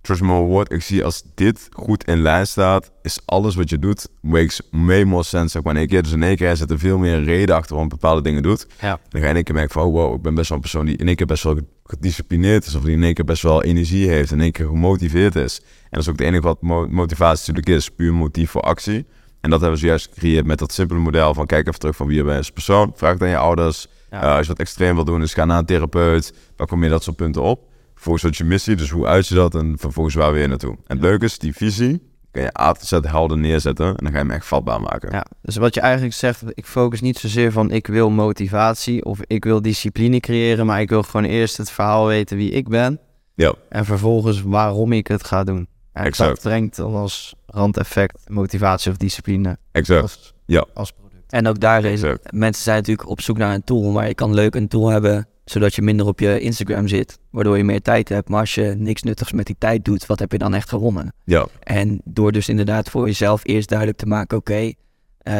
trust me woord, ik zie als dit goed in lijn staat, is alles wat je doet, makes way more sense. Zeg maar in één keer. Dus in één keer zit er veel meer reden achter waarom bepaalde dingen doet. Ja. Dan ga je in één keer merken van, oh, wow, ik ben best wel een persoon die in één keer best wel gedisciplineerd is. Of die in één keer best wel energie heeft. En in één keer gemotiveerd is. En dat is ook het enige wat motivatie natuurlijk is. Puur motief voor actie. En dat hebben we zojuist gecreëerd met dat simpele model van kijk even terug van wie je bent als persoon. Vraag het aan je ouders. Ja. Uh, als je wat extreem wil doen, dus ga naar een therapeut. Dan kom je dat soort punten op volgens wat je missie, dus hoe uit je dat en vervolgens waar we je naartoe. En het leuke is, die visie kan je A tot Z helder neerzetten en dan ga je hem echt vatbaar maken. Ja, dus wat je eigenlijk zegt, ik focus niet zozeer van ik wil motivatie of ik wil discipline creëren, maar ik wil gewoon eerst het verhaal weten wie ik ben. Ja. En vervolgens waarom ik het ga doen. En exact. Dat brengt dan als randeffect motivatie of discipline. Exact. ja. Als product. En ook daar is mensen zijn natuurlijk op zoek naar een tool, maar je kan leuk een tool hebben zodat je minder op je Instagram zit, waardoor je meer tijd hebt. Maar als je niks nuttigs met die tijd doet, wat heb je dan echt gewonnen? Ja. En door dus inderdaad voor jezelf eerst duidelijk te maken, oké, eh,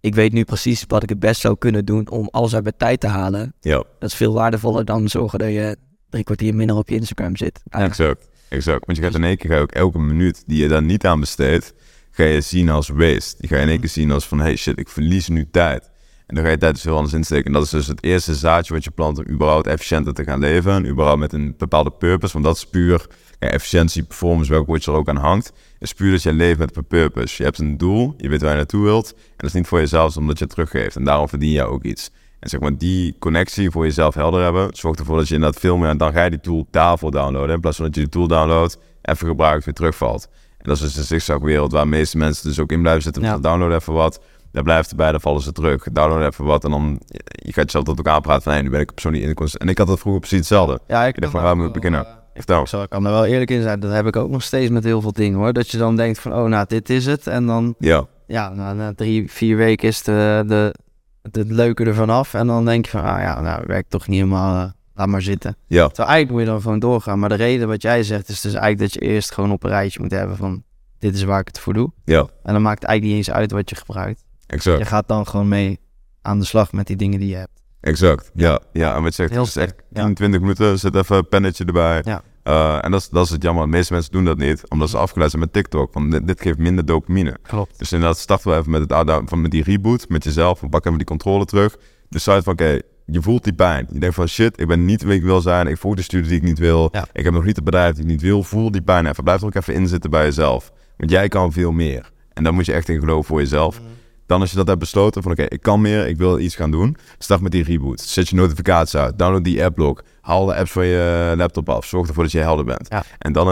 ik weet nu precies wat ik het best zou kunnen doen om alles uit mijn tijd te halen. Ja. Dat is veel waardevoller dan zorgen dat je drie kwartier minder op je Instagram zit. Exact. exact. Want je gaat in één keer ook elke minuut die je daar niet aan besteedt, ga je zien als waste. Die ga je in één keer zien als van, hey shit, ik verlies nu tijd. En dan ga je tijd dus heel anders insteken. En dat is dus het eerste zaadje wat je plant om überhaupt efficiënter te gaan leven. En überhaupt met een bepaalde purpose. Want dat is puur ja, efficiëntie, performance, welk woord er ook aan hangt. is puur dat je leeft met een purpose. Je hebt een doel, je weet waar je naartoe wilt. En dat is niet voor jezelf, omdat je het teruggeeft. En daarom verdien je ook iets. En zeg maar, die connectie voor jezelf helder hebben, zorgt ervoor dat je inderdaad veel meer... En dan ga je die tool daarvoor downloaden. In plaats van dat je die tool downloadt, even gebruikt, weer terugvalt. En dat is dus een zigzagwereld waar de meeste mensen dus ook in blijven zitten. Ja. Download even wat, daar blijft erbij, dan vallen ze terug. Download even wat en dan je gaat jezelf tot elkaar praten van... Hey, nu ben ik een persoon die in En ik had dat vroeger precies hetzelfde. Ja, ik, dacht van, waar moet ik beginnen? Vertel. Ik kan er wel eerlijk in zijn, dat heb ik ook nog steeds met heel veel dingen hoor. Dat je dan denkt van, oh nou, dit is het. En dan, ja, ja na drie, vier weken is de, de, het leuke ervan af. En dan denk je van, ah ja, nou, werkt toch niet helemaal... Uh, laat maar zitten. Ja. Terwijl eigenlijk moet je dan gewoon doorgaan. Maar de reden wat jij zegt is dus eigenlijk dat je eerst gewoon op een rijtje moet hebben van dit is waar ik het voor doe. Ja. En dan maakt het eigenlijk niet eens uit wat je gebruikt. Exact. Je gaat dan gewoon mee aan de slag met die dingen die je hebt. Exact, ja. Ja, en wat je zegt, Heel het is echt 10, 20 minuten, zet even een pennetje erbij. Ja. Uh, en dat is, dat is het jammer. De meeste mensen doen dat niet, omdat ze afgeleid zijn met TikTok. Want dit, dit, geeft minder dopamine. Klopt. Dus inderdaad, starten we even met, het, van, met die reboot, met jezelf. We pakken even die controle terug. Decide van, oké, je voelt die pijn. Je denkt van, shit, ik ben niet wie ik wil zijn. Ik voel de studie die ik niet wil. Ja. Ik heb nog niet het bedrijf die ik niet wil. Voel die pijn even. Blijf er ook even in zitten bij jezelf. Want jij kan veel meer. En dan moet je echt in geloven voor jezelf. Mm. Dan als je dat hebt besloten van oké, ik kan meer, ik wil iets gaan doen. Start met die reboot. Zet je notificaties uit. Download die app-log. Haal de apps van je laptop af. Zorg ervoor dat je helder bent. En dan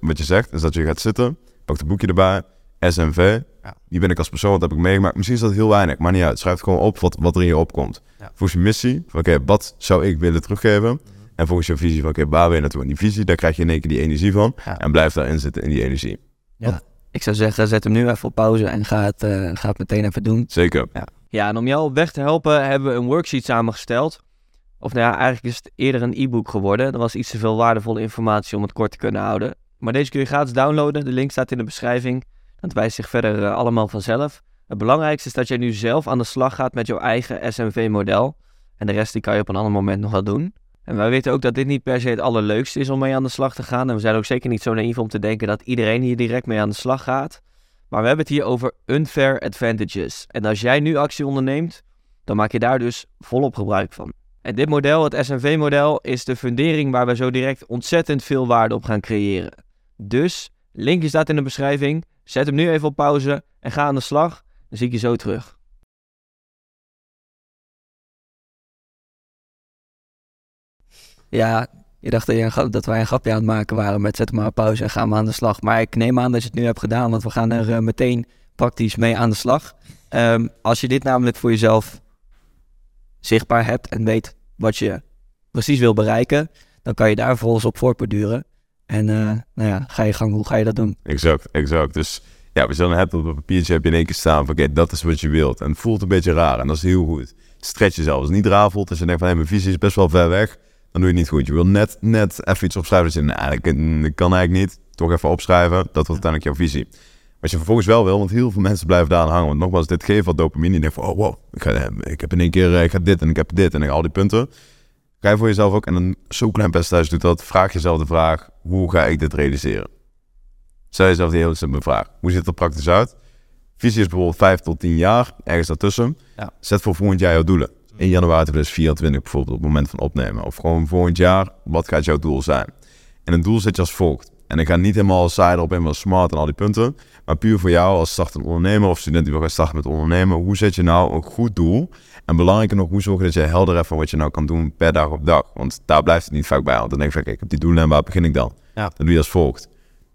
wat je zegt, is dat je gaat zitten. Pak het boekje erbij. SMV. Ja. Die ben ik als persoon, wat heb ik meegemaakt. Misschien is dat heel weinig, maar niet uit. Schrijf gewoon op wat, wat er in je opkomt. Ja. Volgens je missie, oké, wat zou ik willen teruggeven? Mhm. En volgens je visie van, oké, waar wil je naartoe? En die visie, daar krijg je in één keer die energie van. En blijf daarin zitten in die energie. Ja. Ik zou zeggen, zet hem nu even op pauze en ga het, uh, ga het meteen even doen. Zeker. Ja. ja, en om jou op weg te helpen hebben we een worksheet samengesteld. Of nou ja, eigenlijk is het eerder een e-book geworden. Er was iets te veel waardevolle informatie om het kort te kunnen houden. Maar deze kun je gratis downloaden. De link staat in de beschrijving. Dat wijst zich verder uh, allemaal vanzelf. Het belangrijkste is dat jij nu zelf aan de slag gaat met jouw eigen SMV-model. En de rest die kan je op een ander moment nog wel doen. En wij weten ook dat dit niet per se het allerleukste is om mee aan de slag te gaan. En we zijn ook zeker niet zo naïef om te denken dat iedereen hier direct mee aan de slag gaat. Maar we hebben het hier over unfair advantages. En als jij nu actie onderneemt, dan maak je daar dus volop gebruik van. En dit model, het SNV-model, is de fundering waar we zo direct ontzettend veel waarde op gaan creëren. Dus, linkje staat in de beschrijving. Zet hem nu even op pauze en ga aan de slag. Dan zie ik je zo terug. Ja, je dacht dat, wij een grapje aan het maken waren met zet maar pauze en gaan we aan de slag. Maar ik neem aan dat je het nu hebt gedaan, want we gaan er uh, meteen praktisch mee aan de slag. Um, als je dit namelijk voor jezelf zichtbaar hebt en weet wat je precies wil bereiken, dan kan je daar vervolgens op voortborduren. En uh, nou ja, ga je gang, hoe ga je dat doen? Exact, exact. Dus ja, we zullen hebben op een papiertje heb je in één keer staan van oké, dat is wat je wilt. En het voelt een beetje raar en dat is heel goed. Stretch jezelf. Als het niet raar voelt, als je denkt van hé, mijn visie is best wel ver weg dan doe je het niet goed. Je wil net, net even iets opschrijven. Dat je, nou, ik, kan eigenlijk niet. Toch even opschrijven. Dat wordt uiteindelijk jouw visie. Wat je vervolgens wel wil, want heel veel mensen blijven daar aan hangen. Want nogmaals, dit geeft wat dopamine. Je denkt van, oh wow, ik, ga, ik heb in één keer, eh, ik ga dit en ik heb dit en ik al die punten. Ga je voor jezelf ook, en een zo klein percentage doet dat, vraag jezelf de vraag, hoe ga ik dit realiseren? Stel jezelf die hele simpele vraag. Hoe ziet het er praktisch uit? Visie is bijvoorbeeld 5 tot 10 jaar, ergens daartussen. Ja. Zet voor volgend jaar jouw doelen in januari 2024 bijvoorbeeld op het moment van opnemen. Of gewoon volgend jaar, wat gaat jouw doel zijn? En een doel zet je als volgt. En ik ga niet helemaal saai erop in, wel smart en al die punten. Maar puur voor jou als startend ondernemer of student die wil gaan starten met ondernemen. Hoe zet je nou een goed doel? En belangrijker nog, hoe zorg je dat je helder hebt van wat je nou kan doen per dag op dag? Want daar blijft het niet vaak bij. Want dan denk je, ik heb die doelen en waar begin ik dan? Ja. Dan doe je als volgt.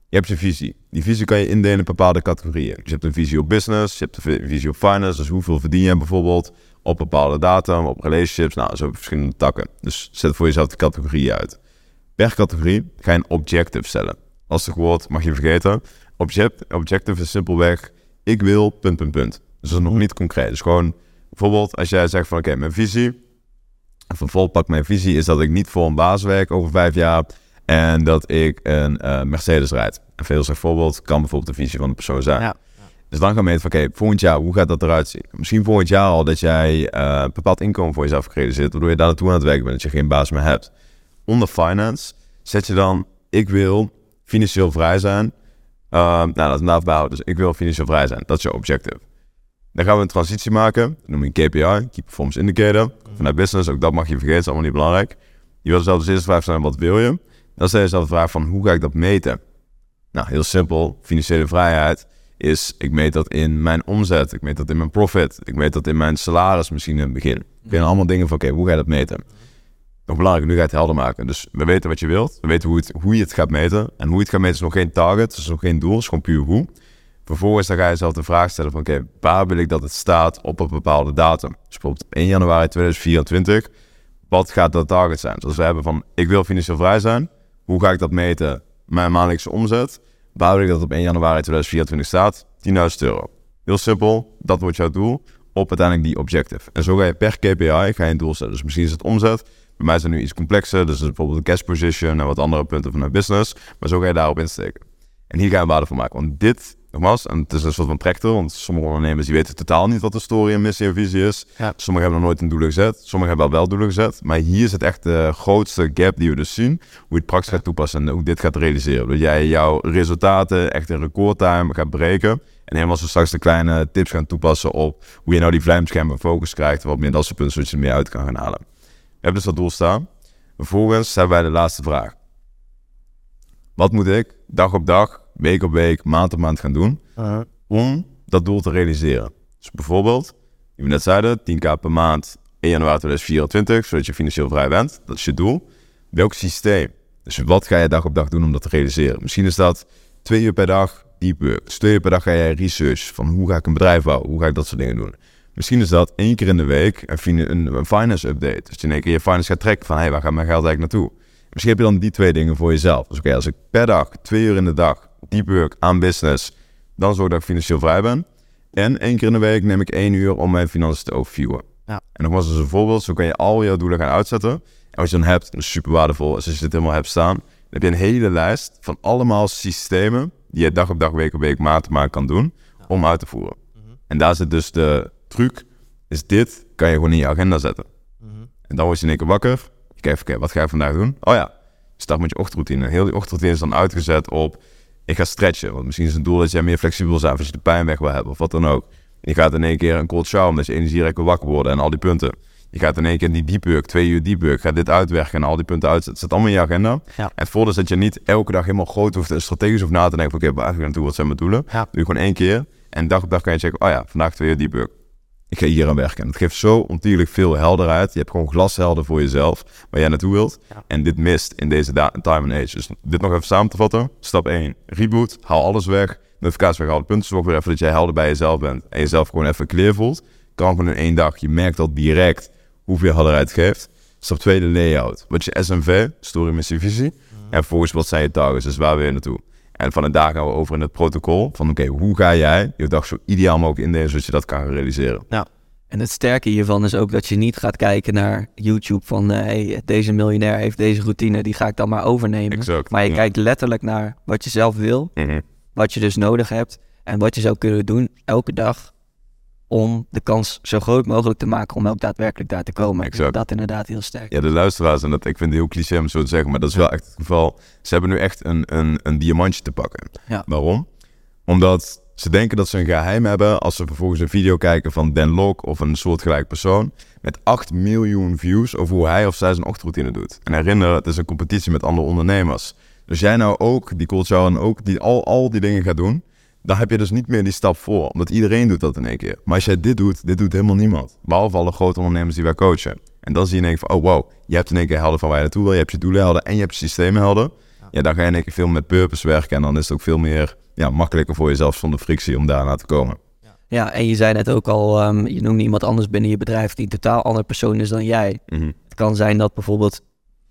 Je hebt je visie. Die visie kan je indelen in bepaalde categorieën. Dus je hebt een visie op business, je hebt een visie op finance. Dus hoeveel verdien je bijvoorbeeld? Op bepaalde datum, op relationships. Nou, zo verschillende takken. Dus zet voor jezelf de categorie uit. Per categorie ga je een objective stellen. Lastig woord, mag je vergeten. Object, objective is simpelweg, ik wil punt, punt, punt. Dus dat is nog niet concreet. Dus gewoon, bijvoorbeeld als jij zegt van oké, mijn visie, vervolgens pak mijn visie is dat ik niet voor een baas werk over vijf jaar en dat ik een uh, Mercedes rijd. En veel voorbeeld kan bijvoorbeeld de visie van de persoon zijn. Ja. Dus dan gaan we meten van, oké, volgend jaar, hoe gaat dat eruit zien? Misschien volgend jaar al dat jij uh, bepaald inkomen voor jezelf gerealiseerd, waardoor je daar naartoe aan het werken bent, dat je geen baas meer hebt. Onder finance zet je dan, ik wil financieel vrij zijn. Uh, nou, dat is inderdaad Dus ik wil financieel vrij zijn. Dat is je objective. Dan gaan we een transitie maken. Noem je een KPI, Key Performance Indicator. Vanuit business, ook dat mag je vergeten, is allemaal niet belangrijk. Je wil zelf dus eerst vraag zijn, wat wil je? Dan stel je zelf de vraag van, hoe ga ik dat meten? Nou, heel simpel. Financiële vrijheid is, ik meet dat in mijn omzet. Ik meet dat in mijn profit. Ik meet dat in mijn salaris misschien in het begin. Ik ben allemaal dingen van, oké, hoe ga je dat meten? Nog belangrijk, nu ga je het helder maken. Dus we weten wat je wilt. We weten hoe, het, hoe je het gaat meten. En hoe je het gaat meten is nog geen target. Is nog geen doel. Is gewoon puur hoe. Vervolgens dan ga je zelf de vraag stellen van... oké, waar wil ik dat het staat op een bepaalde datum? Dus bijvoorbeeld 1 januari 2024. Wat gaat dat target zijn? Dus we hebben van... ik wil financieel vrij zijn. Hoe ga ik dat meten? Mijn maandelijkse omzet. Ik dat op 1 januari 2024 staat? 10.000 euro. Heel simpel. Dat wordt jouw doel op uiteindelijk die objective. En zo ga je per KPI ga je een doel stellen. Dus misschien is het omzet. Bij mij is het nu iets complexer. Dus bijvoorbeeld een cash position en wat andere punten van een business. Maar zo ga je daarop insteken. En hier ga je waarde van maken. Want dit nogmaals, en het is een soort van tractor, want sommige ondernemers die weten totaal niet wat de story en missie en visie is. Ja. Sommigen hebben nog nooit een doelen gezet, sommigen hebben wel wel doelen gezet. Maar hier het echt de grootste gap die we dus zien, hoe je het praktisch gaat toepassen en hoe dit gaat realiseren. Dat jij jouw resultaten echt in recordtime gaat breken en helemaal zo straks de kleine tips gaan toepassen op hoe je nou die vlijmscherm focus krijgt, wat meer dat soort punten, zodat je er meer uit kan gaan halen. We hebben dus dat doel staan. Vervolgens hebben wij de laatste vraag. Wat moet ik dag op dag week op week, maand op maand gaan doen om dat doel te realiseren. Dus bijvoorbeeld, we net zeiden, 10k per maand 1 januari 2024, zodat je financieel vrij bent. Dat is je doel. Welk systeem? Dus wat ga je dag op dag doen om dat te realiseren? Misschien is dat twee uur per dag deep work. Dus twee uur per dag ga je research van hoe ga ik een bedrijf bouwen? Hoe ga ik dat soort dingen doen? Misschien is dat één keer in de week een, een, finance update. Dus je in één keer je finance gaat trekken van hé, hey, waar gaat mijn geld eigenlijk naartoe? Misschien heb je dan die twee dingen voor jezelf. Dus oké, als ik per dag, twee uur in de dag deep work aan business, dan zorg dat ik financieel vrij ben. En één keer in de week neem ik één uur om mijn financiën te overviewen. Ja. En nogmaals als een voorbeeld, zo kan je al jouw doelen gaan uitzetten. En wat je dan hebt, is super waardevol. Dus als je dit helemaal hebt staan, dan heb je een hele lijst van allemaal systemen die je dag op dag, week op week, maand op maand kan doen om uit te voeren. Mhm. En daar zit dus de truc, is dit kan je gewoon in je agenda zetten. Mhm. En dan word je in één keer wakker. Je kijkt, oké, wat ga je vandaag doen? Oh ja, start met je ochtendroutine. Heel die ochtendroutine is dan uitgezet op ik ga stretchen. Want misschien is het doel dat jij meer flexibel bent als je de pijn weg wil hebben of wat dan ook. je gaat in één keer een cold shower omdat je energierijk wil wakker worden en al die punten. Je gaat in één keer die deep work, twee uur deep work, gaat dit uitwerken en al die punten uitzetten. Het zit allemaal in je agenda. Ja. En het voordeel is dat je niet elke dag helemaal groot hoeft en strategisch hoeft na te denken oké, waar ga ik naartoe, wat zijn mijn doelen? Ja. Doe je gewoon één keer en dag op dag kan je zeggen, oh ja, vandaag twee uur deep work ik ga hier aan werken. En het geeft zo ontierlijk veel helderheid. Je hebt gewoon glashelder voor jezelf, waar jij naartoe wilt. En dit mist in deze time and age. Dus dit nog even samen te vatten. Stap 1, reboot, haal alles weg. Notificaties weg, haal de punten. Zorg weer even dat jij helder bij jezelf bent. En jezelf gewoon even clear voelt. Kan gewoon in één dag. Je merkt al direct hoeveel helderheid geeft. Stap 2, de layout. Wat je SMV, story, missie, visie. Mm. En vervolgens wat zijn je targets, dus waar wil je naartoe. En van daar gaan we over in het protocol van oké, hoe ga jij je dag zo ideaal mogelijk indelen zodat je dat kan realiseren. Ja. En het sterke hiervan is ook dat je niet gaat kijken naar YouTube van uh, hey, deze miljonair heeft deze routine, die ga ik dan maar overnemen. Exact, maar je kijkt letterlijk naar wat je zelf wil, mhm. wat je dus nodig hebt en wat je zou kunnen doen elke dag om de kans zo groot mogelijk te maken om ook daadwerkelijk daar te komen. Exact. Dat inderdaad heel sterk. Ja, de luisteraars, en dat, ik vind het heel cliché om zo te zeggen, maar dat is wel echt het geval. Ze hebben nu echt een, een, een diamantje te pakken. Ja. Waarom? Omdat ze denken dat ze een geheim hebben als ze vervolgens een video kijken van Dan Lok of een soortgelijk persoon met 8 miljoen views over hoe hij of zij zijn ochtendroutine doet. En herinner, het is een competitie met andere ondernemers. Dus jij nou ook die culture en ook die, al, al die dingen gaat doen, dan heb je dus niet meer die stap voor. Omdat iedereen doet dat in één keer. Maar als jij dit doet, dit doet helemaal niemand. Behalve alle grote ondernemers die wij coachen. En dan zie je in één keer van, oh wow, je hebt in één keer helden van waar je naartoe wil. Je hebt je doelen helden en je hebt je systemen helden. Ja, dan ga je in één keer veel met purpose werken. En dan is het ook veel meer ja, makkelijker voor jezelf zonder frictie om daarna te komen. Ja, en je zei net ook al, um, je noemde iemand anders binnen je bedrijf die een totaal andere persoon is dan jij. Mhm. Het kan zijn dat bijvoorbeeld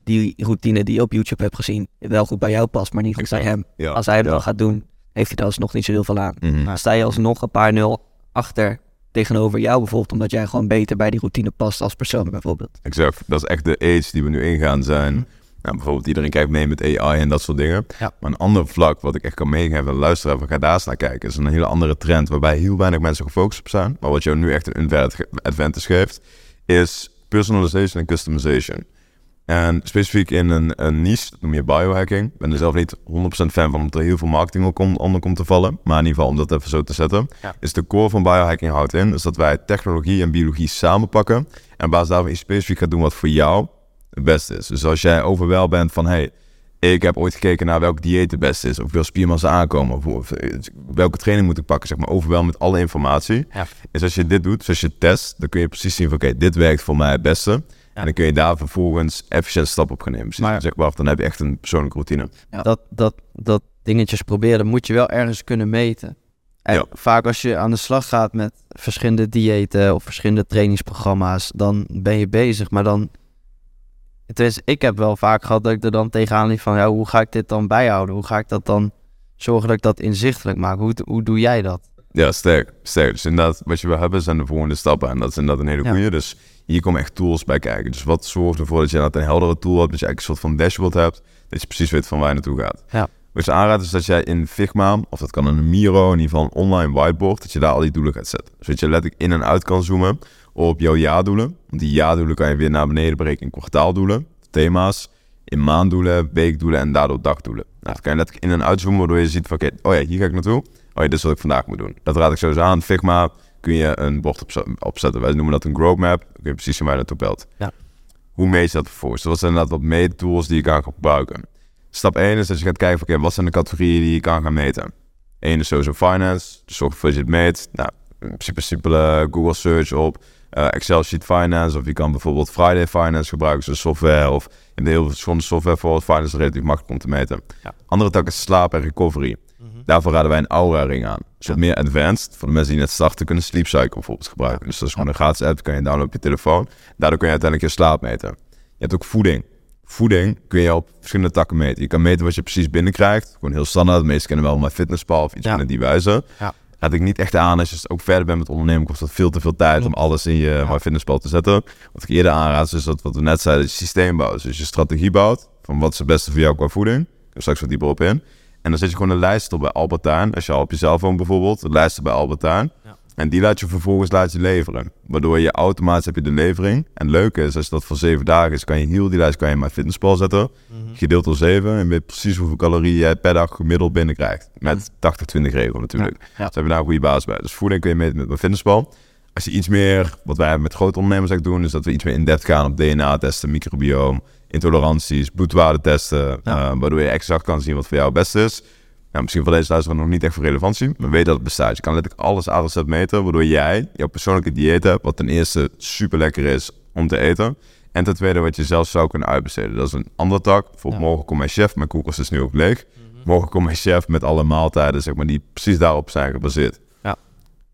die routine die je op YouTube hebt gezien wel goed bij jou past, maar niet goed bij hem. Als hij het ja. gaat doen, heeft hij er alsnog niet zo heel veel aan. Mm sta je alsnog een paar nul achter tegenover jou bijvoorbeeld, omdat jij gewoon beter bij die routine past als persoon bijvoorbeeld. Exact, dat is echt de age die we nu ingaan zijn. Mhm. Nou, bijvoorbeeld iedereen kijkt mee met AI en dat soort dingen. Ja. Maar een ander vlak wat ik echt kan meegeven, luisteren, we gaan daar eens naar kijken, is een hele andere trend waarbij heel weinig mensen gefocust op zijn. Maar wat jou nu echt een advantage geeft, is personalization en customization. En specifiek in een, een niche, dat noem je biohacking. Ik ben er zelf niet 100% fan van, omdat er heel veel marketing onder komt te vallen. Maar in ieder geval, om dat even zo te zetten. Is de core van biohacking houdt in, is dat wij technologie en biologie samenpakken. En op basis daarvan iets specifiek gaat doen wat voor jou het beste is. Dus als jij overwel bent van, hey, ik heb ooit gekeken naar welk dieet het beste is. Of wil spiermassa aankomen. Of, eh, welke training moet ik pakken. Zeg maar overwel met alle informatie. Ja. Is als je dit doet, dus als je test, dan kun je precies zien van oké, dit werkt voor mij het beste. En dan kun je daar vervolgens efficiënt stap op gaan nemen. maar, zeg maar, dan heb je echt een persoonlijke routine. Ja. Dat, dat, dat dingetjes proberen, moet je wel ergens kunnen meten. En vaak als je aan de slag gaat met verschillende diëten of verschillende trainingsprogramma's, dan ben je bezig. Maar dan is, ik heb wel vaak gehad dat ik er dan tegenaan liep van, ja, hoe ga ik dit dan bijhouden? Hoe ga ik dat dan zorgen dat ik dat inzichtelijk maak? Hoe, hoe doe jij dat? Ja, sterk, sterk. Dus inderdaad, wat je wil hebben zijn de volgende stappen. En dat is inderdaad een hele goede. Dus hier komen echt tools bij kijken. Dus wat zorgt ervoor dat je een heldere tool hebt, dat je eigenlijk een soort van dashboard hebt, dat je precies weet van waar je naartoe gaat. Ja. Wat je aanraad is dat jij in Figma, of dat kan in een Miro, in ieder geval een online whiteboard, dat je daar al die doelen gaat zetten. Zodat je letterlijk in en uit kan zoomen op jouw jaardoelen. Want die jaardoelen kan je weer naar beneden breken in kwartaaldoelen, thema's, in maanddoelen, weekdoelen en daardoor dagdoelen. Nou, dat kan je letterlijk in en uitzoomen, waardoor je ziet van oké, oh ja, hier ga ik naartoe. Oh ja, dit is wat ik vandaag moet doen. Dat raad ik sowieso aan. Figma kun je een bord opzetten. Wij noemen dat een growth map. Kun je precies zien waar je naartoe belt. Ja. Hoe meet je dat vervolgens? Dat zijn inderdaad wat meettools die je kan gebruiken. Stap 1 is dat je gaat kijken van oké, wat zijn de categorieën die je kan gaan meten. Eén is sowieso finance. Dus zorg ervoor dat je het meet. Nou, in principe simpele Google search op uh, Excel Sheet Finance. Of je kan bijvoorbeeld Friday Finance gebruiken, zo'n software. Of in de heel verschillende software voor finance relatief makkelijk om te meten. Andere tak is slaap en recovery. Mhm. Daarvoor raden wij een Aura ring aan. Dus wat meer advanced. Voor de mensen die net starten kunnen Sleep Cycle bijvoorbeeld gebruiken. Dus dat is gewoon een gratis app, kan je downloaden op je telefoon. Daardoor kun je uiteindelijk je slaap meten. Je hebt ook voeding. Voeding kun je op verschillende takken meten. Je kan meten wat je precies binnenkrijgt. Gewoon heel standaard. De meeste kennen wel mijn fitnesspal of iets ja. die wijze. Ja raad ik niet echt aan. Als je ook verder bent met ondernemen, kost dat veel te veel tijd om alles in je ja. fitnesspal te zetten. Wat ik eerder aanraad, is dat wat we net zeiden, je systeem bouwt. Dus je strategie bouwt van wat is het beste voor jou qua voeding. Ik straks wat dieper op in. En dan zet je gewoon een lijst op bij Albertijn. Als je al op je cellfoon bijvoorbeeld, een lijst bij Albertijn. Ja. En die laat je vervolgens laat je leveren. Waardoor je automatisch heb je de levering. En het leuke is, als dat voor zeven dagen is, kan je heel die lijst kan je in mijn fitnesspal zetten. Mm Gedeeld door zeven. En weet precies hoeveel calorieën jij per dag gemiddeld binnenkrijgt. Met 80-20 regel natuurlijk. Ja. Dus hebben we daar een goede basis bij. Dus voeding kun je meten met mijn fitnesspal. Als je iets meer, wat wij met grote ondernemers eigenlijk doen, is dat we iets meer in depth gaan op DNA-testen, microbioom, intoleranties, bloedwaardetesten. Uh, waardoor je exact kan zien wat voor jou het beste is. Nou, misschien voor deze luisteraar nog niet echt voor relevantie, maar weet dat het bestaat. Je kan letterlijk alles A meten, waardoor jij jouw persoonlijke dieet hebt, wat ten eerste super lekker is om te eten. En ten tweede wat je zelf zou kunnen uitbesteden. Dat is een andere tak. Bijvoorbeeld morgen komt mijn chef, mijn koelkast is nu ook leeg. Mhm. Morgen komt mijn chef met alle maaltijden, zeg maar, die precies daarop zijn gebaseerd. Ja.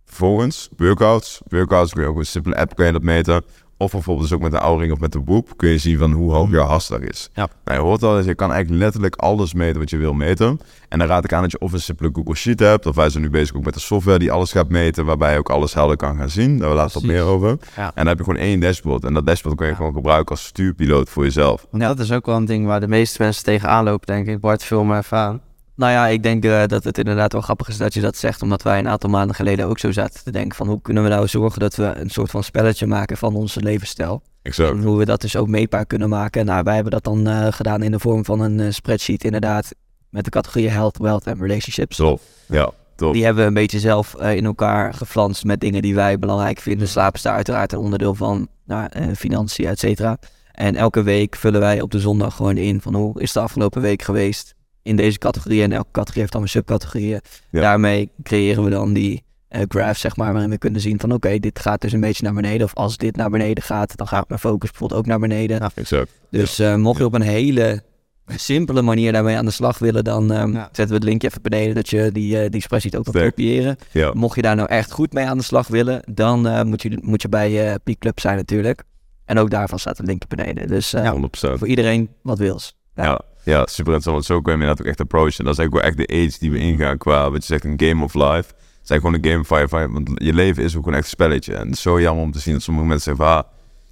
Vervolgens, workouts. Workouts kun je ook een simpele app kun je dat meten. Of bijvoorbeeld dus ook met de ouring of met de boep kun je zien van hoe hoog jouw hartslag is. Ja. Nou, je hoort al je kan eigenlijk letterlijk alles meten wat je wil meten. En dan raad ik aan dat je of een simpele Google Sheet hebt, of wij zijn nu bezig ook met de software die alles gaat meten, waarbij je ook alles helder kan gaan zien. Daar laten we wat meer over. Ja. En dan heb je gewoon één dashboard. En dat dashboard kun je gewoon gebruiken als stuurpiloot voor jezelf. Ja, dat is ook wel een ding waar de meeste mensen tegenaan lopen, denk ik. Bart, veel maar even aan. Nou ja, ik denk uh, dat het inderdaad wel grappig is dat je dat zegt, omdat wij een aantal maanden geleden ook zo zaten te denken van hoe kunnen we nou zorgen dat we een soort van spelletje maken van onze levensstijl. Exact. En hoe we dat dus ook meetbaar kunnen maken. Nou, wij hebben dat dan uh, gedaan in de vorm van een uh, spreadsheet inderdaad, met de categorieën health, wealth en relationships. Top, ja. Top. Die hebben we een beetje zelf in elkaar geflanst met dingen die wij belangrijk vinden. Slaap is daar uiteraard een onderdeel van, nou, financiën, et cetera. En elke week vullen wij op de zondag gewoon in van hoe is de afgelopen week geweest in deze categorie. En elke categorie heeft dan een subcategorieën. Daarmee creëren we dan die uh, graph, zeg maar, waarin we kunnen zien van oké, dit gaat dus een beetje naar beneden. Of als dit naar beneden gaat, dan gaat mijn focus bijvoorbeeld ook naar beneden. Ja, exact. Dus uh, mocht je op een hele simpele manier daarmee aan de slag willen, dan um, zetten we het linkje even beneden dat je die, uh, die spreadsheet ook kan kopiëren. Mocht je daar nou echt goed mee aan de slag willen, dan moet, je, moet je bij uh, Peak Club zijn natuurlijk. En ook daarvan staat een linkje beneden. Dus voor iedereen wat wils. ja. Ja, super interessant. Want zo kun je inderdaad ook echt approachen. Dat is eigenlijk wel echt de age die we ingaan qua, wat je zegt, een game of life. Het is gewoon een game of fire, want je leven is ook gewoon echt een spelletje. En het is zo jammer om te zien dat sommige mensen zeggen ah,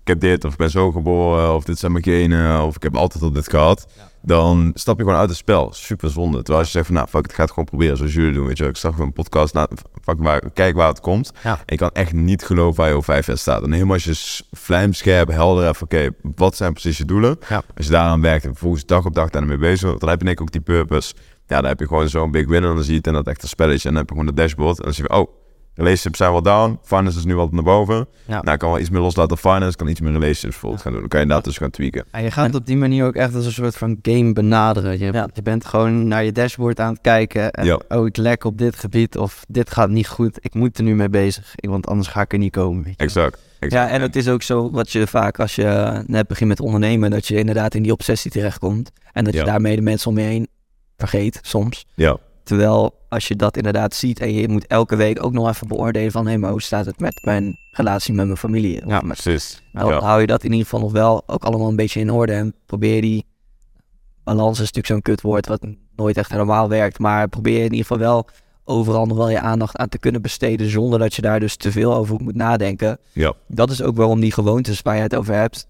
ik heb dit, of ik ben zo geboren, of dit zijn mijn genen, of ik heb altijd al dit gehad. Dan stap je gewoon uit het spel. Super zonde. Terwijl als je zegt van, nou, fuck, ik ga het gewoon proberen zoals jullie doen. Weet je, ik zag een podcast, nou, fuck, waar, kijk waar het komt. En ik kan echt niet geloven waar je over vijf jaar staat. En helemaal als je vlijmscherp, helder hebt, oké, wat zijn precies je doelen? Als je daaraan werkt en vervolgens dag op dag daarmee bezig dan heb je denk ik ook die purpose. Ja, dan heb je gewoon zo'n big win en dan zie je het in dat echte spelletje. En dan heb je gewoon de dashboard en dan zie je, oh, relationships zijn wel down. Finance is nu wat naar boven. Ja. Nou, ik kan wel iets meer loslaten op finance. kan iets meer relationships bijvoorbeeld gaan doen. Dan kan je inderdaad dus gaan tweaken. En je gaat op die manier ook echt als een soort van game benaderen. Je, je bent gewoon naar je dashboard aan het kijken. En, oh, ik lek op dit gebied. Of dit gaat niet goed. Ik moet er nu mee bezig. Want anders ga ik er niet komen. Weet je. Exact. Ja, en het is ook zo wat je vaak als je net begint met ondernemen, dat je inderdaad in die obsessie terechtkomt. En dat je daarmee de mensen om je heen vergeet soms. Ja. Terwijl als je dat inderdaad ziet en je moet elke week ook nog even beoordelen van... hé, hey, maar hoe staat het met mijn relatie met mijn familie? Ja, precies. Dan hou je dat in ieder geval nog wel ook allemaal een beetje in orde en probeer die... Balans is natuurlijk zo'n kutwoord wat nooit echt helemaal werkt, maar probeer in ieder geval wel overal nog wel je aandacht aan te kunnen besteden zonder dat je daar dus te veel over moet nadenken. Ja. Dat is ook waarom die gewoontes waar je het over hebt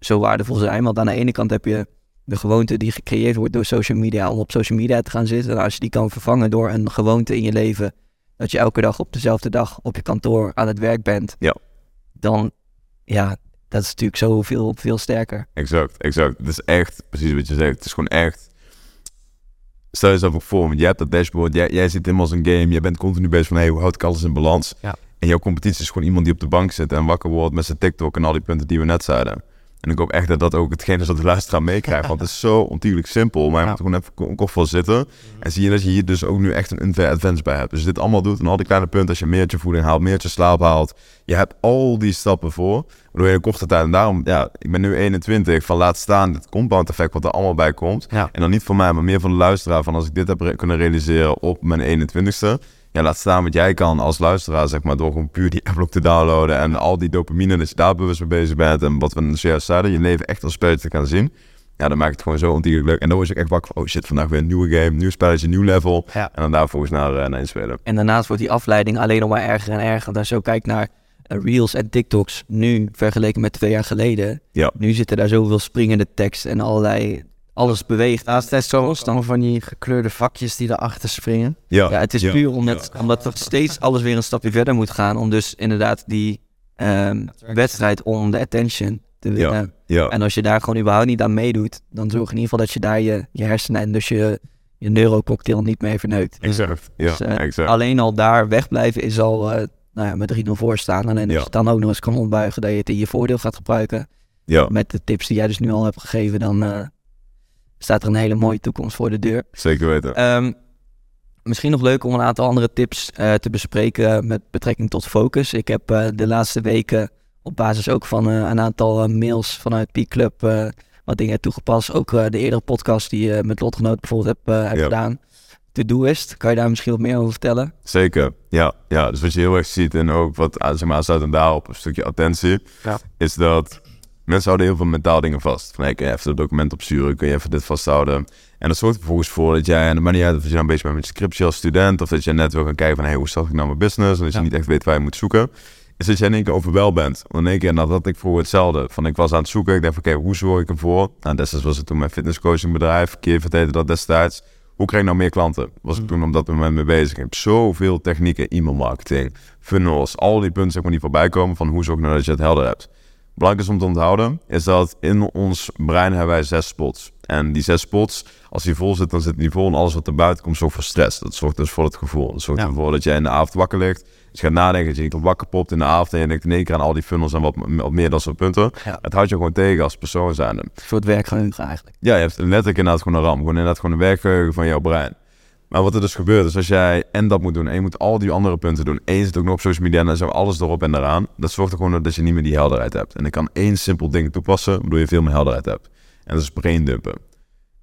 zo waardevol zijn. Want aan de ene kant heb je de gewoonte die gecreëerd wordt door social media om op social media te gaan zitten. En als je die kan vervangen door een gewoonte in je leven, dat je elke dag op dezelfde dag op je kantoor aan het werk bent, ja. dan ja, dat is natuurlijk zoveel veel sterker. Exact, exact. Het is echt precies wat je zegt. Het is gewoon echt. Stel jezelf ook voor, want jij hebt dat dashboard, jij, jij zit helemaal als een game, jij bent continu bezig van hey, hoe houd ik alles in balans? Ja. En jouw competitie is gewoon iemand die op de bank zit en wakker wordt met zijn TikTok en al die punten die we net zeiden. En ik hoop echt dat dat ook hetgeen is dat de luisteraar meekrijgt. Want het is zo ontiegelijk simpel. Maar je moet gewoon even koffel zitten. En zie je dat je hier dus ook nu echt een unfair advance bij hebt. Dus dit allemaal doet en al die kleine punten. Als je meertje voeding haalt, meertje slaap haalt. Je hebt al die stappen voor. Waardoor je in korte tijd. En daarom, ja, ik ben nu 21. Van laat staan het compound effect wat er allemaal bij komt. En dan niet voor mij, maar meer van de luisteraar. Van als ik dit heb kunnen realiseren op mijn 21ste ja, laat staan wat jij kan als luisteraar, zeg maar, door gewoon puur die [laughs] appblok te downloaden en al die dopamine, dat je daar bewust mee bezig bent en wat we zojuist zeiden, je leven echt als spelletje te gaan zien. Ja, dan maakt het gewoon zo ontiegelijk leuk. En dan word je echt wakker van, oh shit, vandaag weer een nieuwe game, nieuw spelletje, nieuw level. Ja. En dan daar volgens naar, uh, naar inspelen. En daarnaast wordt die afleiding alleen nog maar erger en erger. Want als je zo kijkt naar uh, Reels en TikToks, nu vergeleken met twee jaar geleden. Ja. Nu zitten daar zoveel springende tekst en allerlei alles beweegt. Naast het zo dan van die gekleurde vakjes die erachter springen. Ja, ja het is puur omdat, omdat er steeds alles weer een stapje verder moet gaan. Om dus inderdaad die um, wedstrijd om de attention te winnen. Ja. En als je daar gewoon überhaupt niet aan meedoet, dan zorg in ieder geval dat je daar je, je hersenen en dus je, je neurococktail niet mee verneukt. Exact. Ja, dus, uh, exact. Alleen al daar wegblijven is al uh, nou ja, met 3-0 voor staan. En als je dan ook nog eens kan ontbuigen dat je het in je voordeel gaat gebruiken. Ja. Met de tips die jij dus nu al hebt gegeven, dan, uh, staat er een hele mooie toekomst voor de deur. Zeker weten. Ehm, misschien nog leuk om een aantal andere tips uh, te bespreken met betrekking tot focus. Ik heb uh, de laatste weken op basis ook van uh, een aantal mails vanuit Peak Club wat dingen toegepast. Ook de eerdere podcast die je met Lotgenoot bijvoorbeeld heb, heb ja. gedaan. To-doist, kan je daar misschien wat meer over vertellen? Zeker, ja. ja. Dus wat je heel erg ziet en ook wat zeg maar, staat en daarop een stukje attentie, ja. is dat Mensen houden heel veel mentaal dingen vast. Van, hey, kun je even het document opsturen? Kun je even dit vasthouden? En dat zorgt er vervolgens voor dat jij, en het maakt niet uit of je nou bezig bent met je scriptie als student, of dat je net wil gaan kijken van, hey, hoe start ik nou mijn business? En dat je niet echt weet waar je moet zoeken. Is dat jij in één keer overwel bent. Want in één keer, nadat ik voor hetzelfde. Van, ik was aan het zoeken, ik dacht, oké, hoe zorg ik ervoor? Nou, destijds was het toen mijn fitnesscoachingbedrijf. Keer vertelde dat destijds. Hoe krijg ik nou meer klanten? Was ik mm. toen op dat moment mee bezig. Ik heb zoveel technieken, e-mail marketing, funnels, al die punten zeg maar, die voorbij komen van hoe zorg ik nou dat je het helder hebt belangrijk is om te onthouden, is dat in ons brein hebben wij zes spots. En die zes spots, als die vol zit, dan zit die vol en alles wat er buiten komt zorgt voor stress. Dat zorgt dus voor het gevoel. Dat zorgt ervoor dat jij in de avond wakker ligt. Dus je gaat nadenken, dat je niet wakker popt in de avond en je denkt in één keer aan al die funnels en wat, wat meer dan soort punten. Het houdt je gewoon tegen als persoon zijn. Voor het werkgeheugen eigenlijk. Ja, je hebt letterlijk inderdaad gewoon een ram. Gewoon inderdaad gewoon een werkgeheugen van jouw brein. Maar wat er dus gebeurt, is als jij en dat moet doen en je moet al die andere punten doen. En je zit ook nog op social media en dan zo alles erop en eraan. Dat zorgt er gewoon dat je niet meer die helderheid hebt. En ik kan één simpel ding toepassen, waardoor je veel meer helderheid hebt. En dat is braindumpen.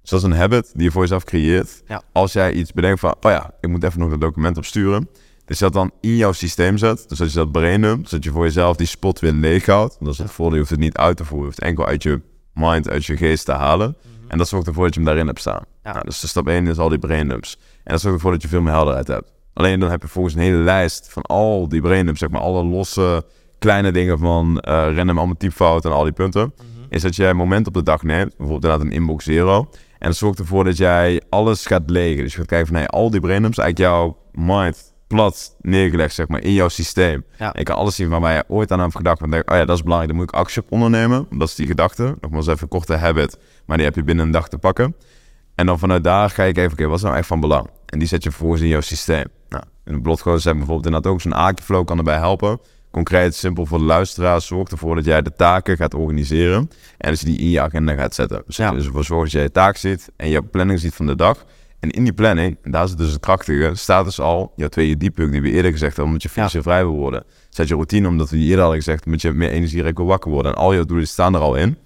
Dus dat is een habit die je voor jezelf creëert. Als jij iets bedenkt van, oh ja, ik moet even nog een document opsturen. Dus dat dan in jouw systeem zet. Dus als je dat braindumpt, zodat je voor jezelf die spot weer leeg houdt. Dat is het voordeel, je hoeft het niet uit te voeren. Je hoeft enkel uit je mind, uit je geest te halen. Mhm. En dat zorgt ervoor dat je hem daarin hebt staan. Nou, dus de stap 1 is al die braindumps. En dat zorgt ervoor dat je veel meer helderheid hebt. Alleen dan heb je volgens een hele lijst van al die braindumps, zeg maar, alle losse kleine dingen van uh, random allemaal typfouten en al die punten. Mhm. Is dat jij een moment op de dag neemt, bijvoorbeeld inderdaad een inbox zero. En dat zorgt ervoor dat jij alles gaat legen. Dus je gaat kijken van hey, al die brainums, eigenlijk jouw mind plat neergelegd, zeg maar, in jouw systeem. Ja. Ik kan alles zien waarbij je ooit aan hebt gedacht. En denk, oh ja, dat is belangrijk, dan moet ik actie op ondernemen. Dat is die gedachte. Nogmaals even een korte habit, maar die heb je binnen een dag te pakken. En dan vanuit daar ga ik even, oké, wat is nou echt van belang? En die zet je vervolgens in jouw systeem. Nou, in een zijn bijvoorbeeld inderdaad ook zo'n Akiflow kan erbij helpen. Concreet, simpel voor de luisteraar, zorg ervoor dat jij de taken gaat organiseren. En dus die in je agenda gaat zetten. Dus, ja. dus ervoor zorg dat jij je taak ziet en je planning ziet van de dag. En in die planning, en daar zit dus het krachtige, staat dus al jouw tweede dieppunt die we eerder gezegd hebben, omdat je financieel vrij wil worden. Zet je routine, omdat we die eerder hadden gezegd, omdat je meer energierijk wil wakker worden. En al je doelen staan er al in,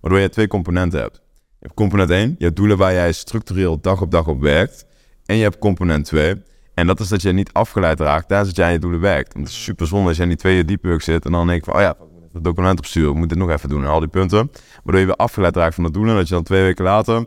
waardoor je twee componenten hebt. Je hebt component 1, je doelen waar jij structureel dag op dag op werkt. En je hebt component 2, en dat is dat je niet afgeleid raakt tijdens dat jij aan je doelen werkt. Want het is super zonde als je in die tweede deep zit en dan denk je van, oh ja, het document opsturen, ik moet dit nog even doen en al die punten. Waardoor je weer afgeleid raakt van het doelen en dat je dan twee weken later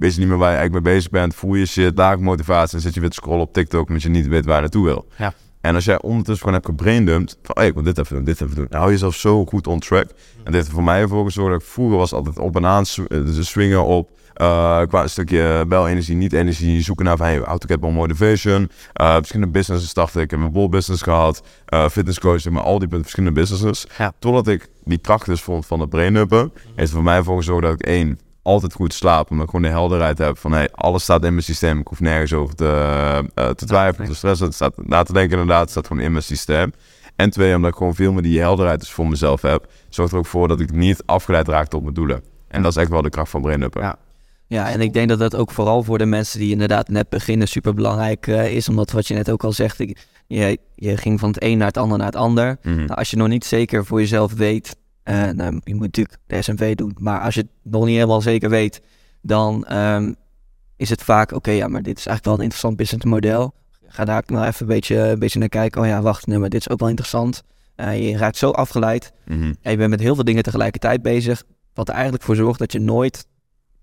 weet je niet meer waar je eigenlijk mee bezig bent, voel je shit, laag motivatie en zit je weer te scrollen op TikTok omdat je niet weet waar je naartoe wil. Ja. En als jij ondertussen gewoon hebt gebraindumpt van, oh, ik moet dit even doen, dit even doen. Dan hou je jezelf zo goed on track. En dit heeft voor mij ervoor gezorgd dat ik vroeger was altijd op en aan eh, swingen op uh, qua een stukje belenergie, niet-energie, zoeken naar van hey, get more motivation. Uh, verschillende businesses starten. Ik heb een bol business gehad, uh, fitnesscoach, maar al die verschillende businesses. Totdat ik die kracht dus vond van het brain-uppen, heeft voor mij ervoor gezorgd dat ik één, altijd goed slaap. Omdat ik gewoon de helderheid heb van hey, alles staat in mijn systeem. Ik hoef nergens over te, te twijfelen, te stressen. Het staat na te denken inderdaad, het staat gewoon in mijn systeem. En twee, omdat ik gewoon veel meer die helderheid dus voor mezelf heb. Zorgt er ook voor dat ik niet afgeleid raak op mijn doelen. En dat is echt wel de kracht van brain-uppen. Ja. Ja, en ik denk dat dat ook vooral voor de mensen die inderdaad net beginnen super belangrijk uh, is. Omdat wat je net ook al zegt, je, je ging van het een naar het ander naar het ander. Mhm. nou, als je nog niet zeker voor jezelf weet, uh, nou, je moet natuurlijk de SMV doen. Maar als je het nog niet helemaal zeker weet, dan um, is het vaak, oké, ja, maar dit is eigenlijk wel een interessant businessmodel. Ga daar nou even een beetje, een beetje naar kijken. Oh ja, wacht, nee, maar dit is ook wel interessant. Uh, je raakt zo afgeleid. Mm En je bent met heel veel dingen tegelijkertijd bezig. Wat er eigenlijk voor zorgt dat je nooit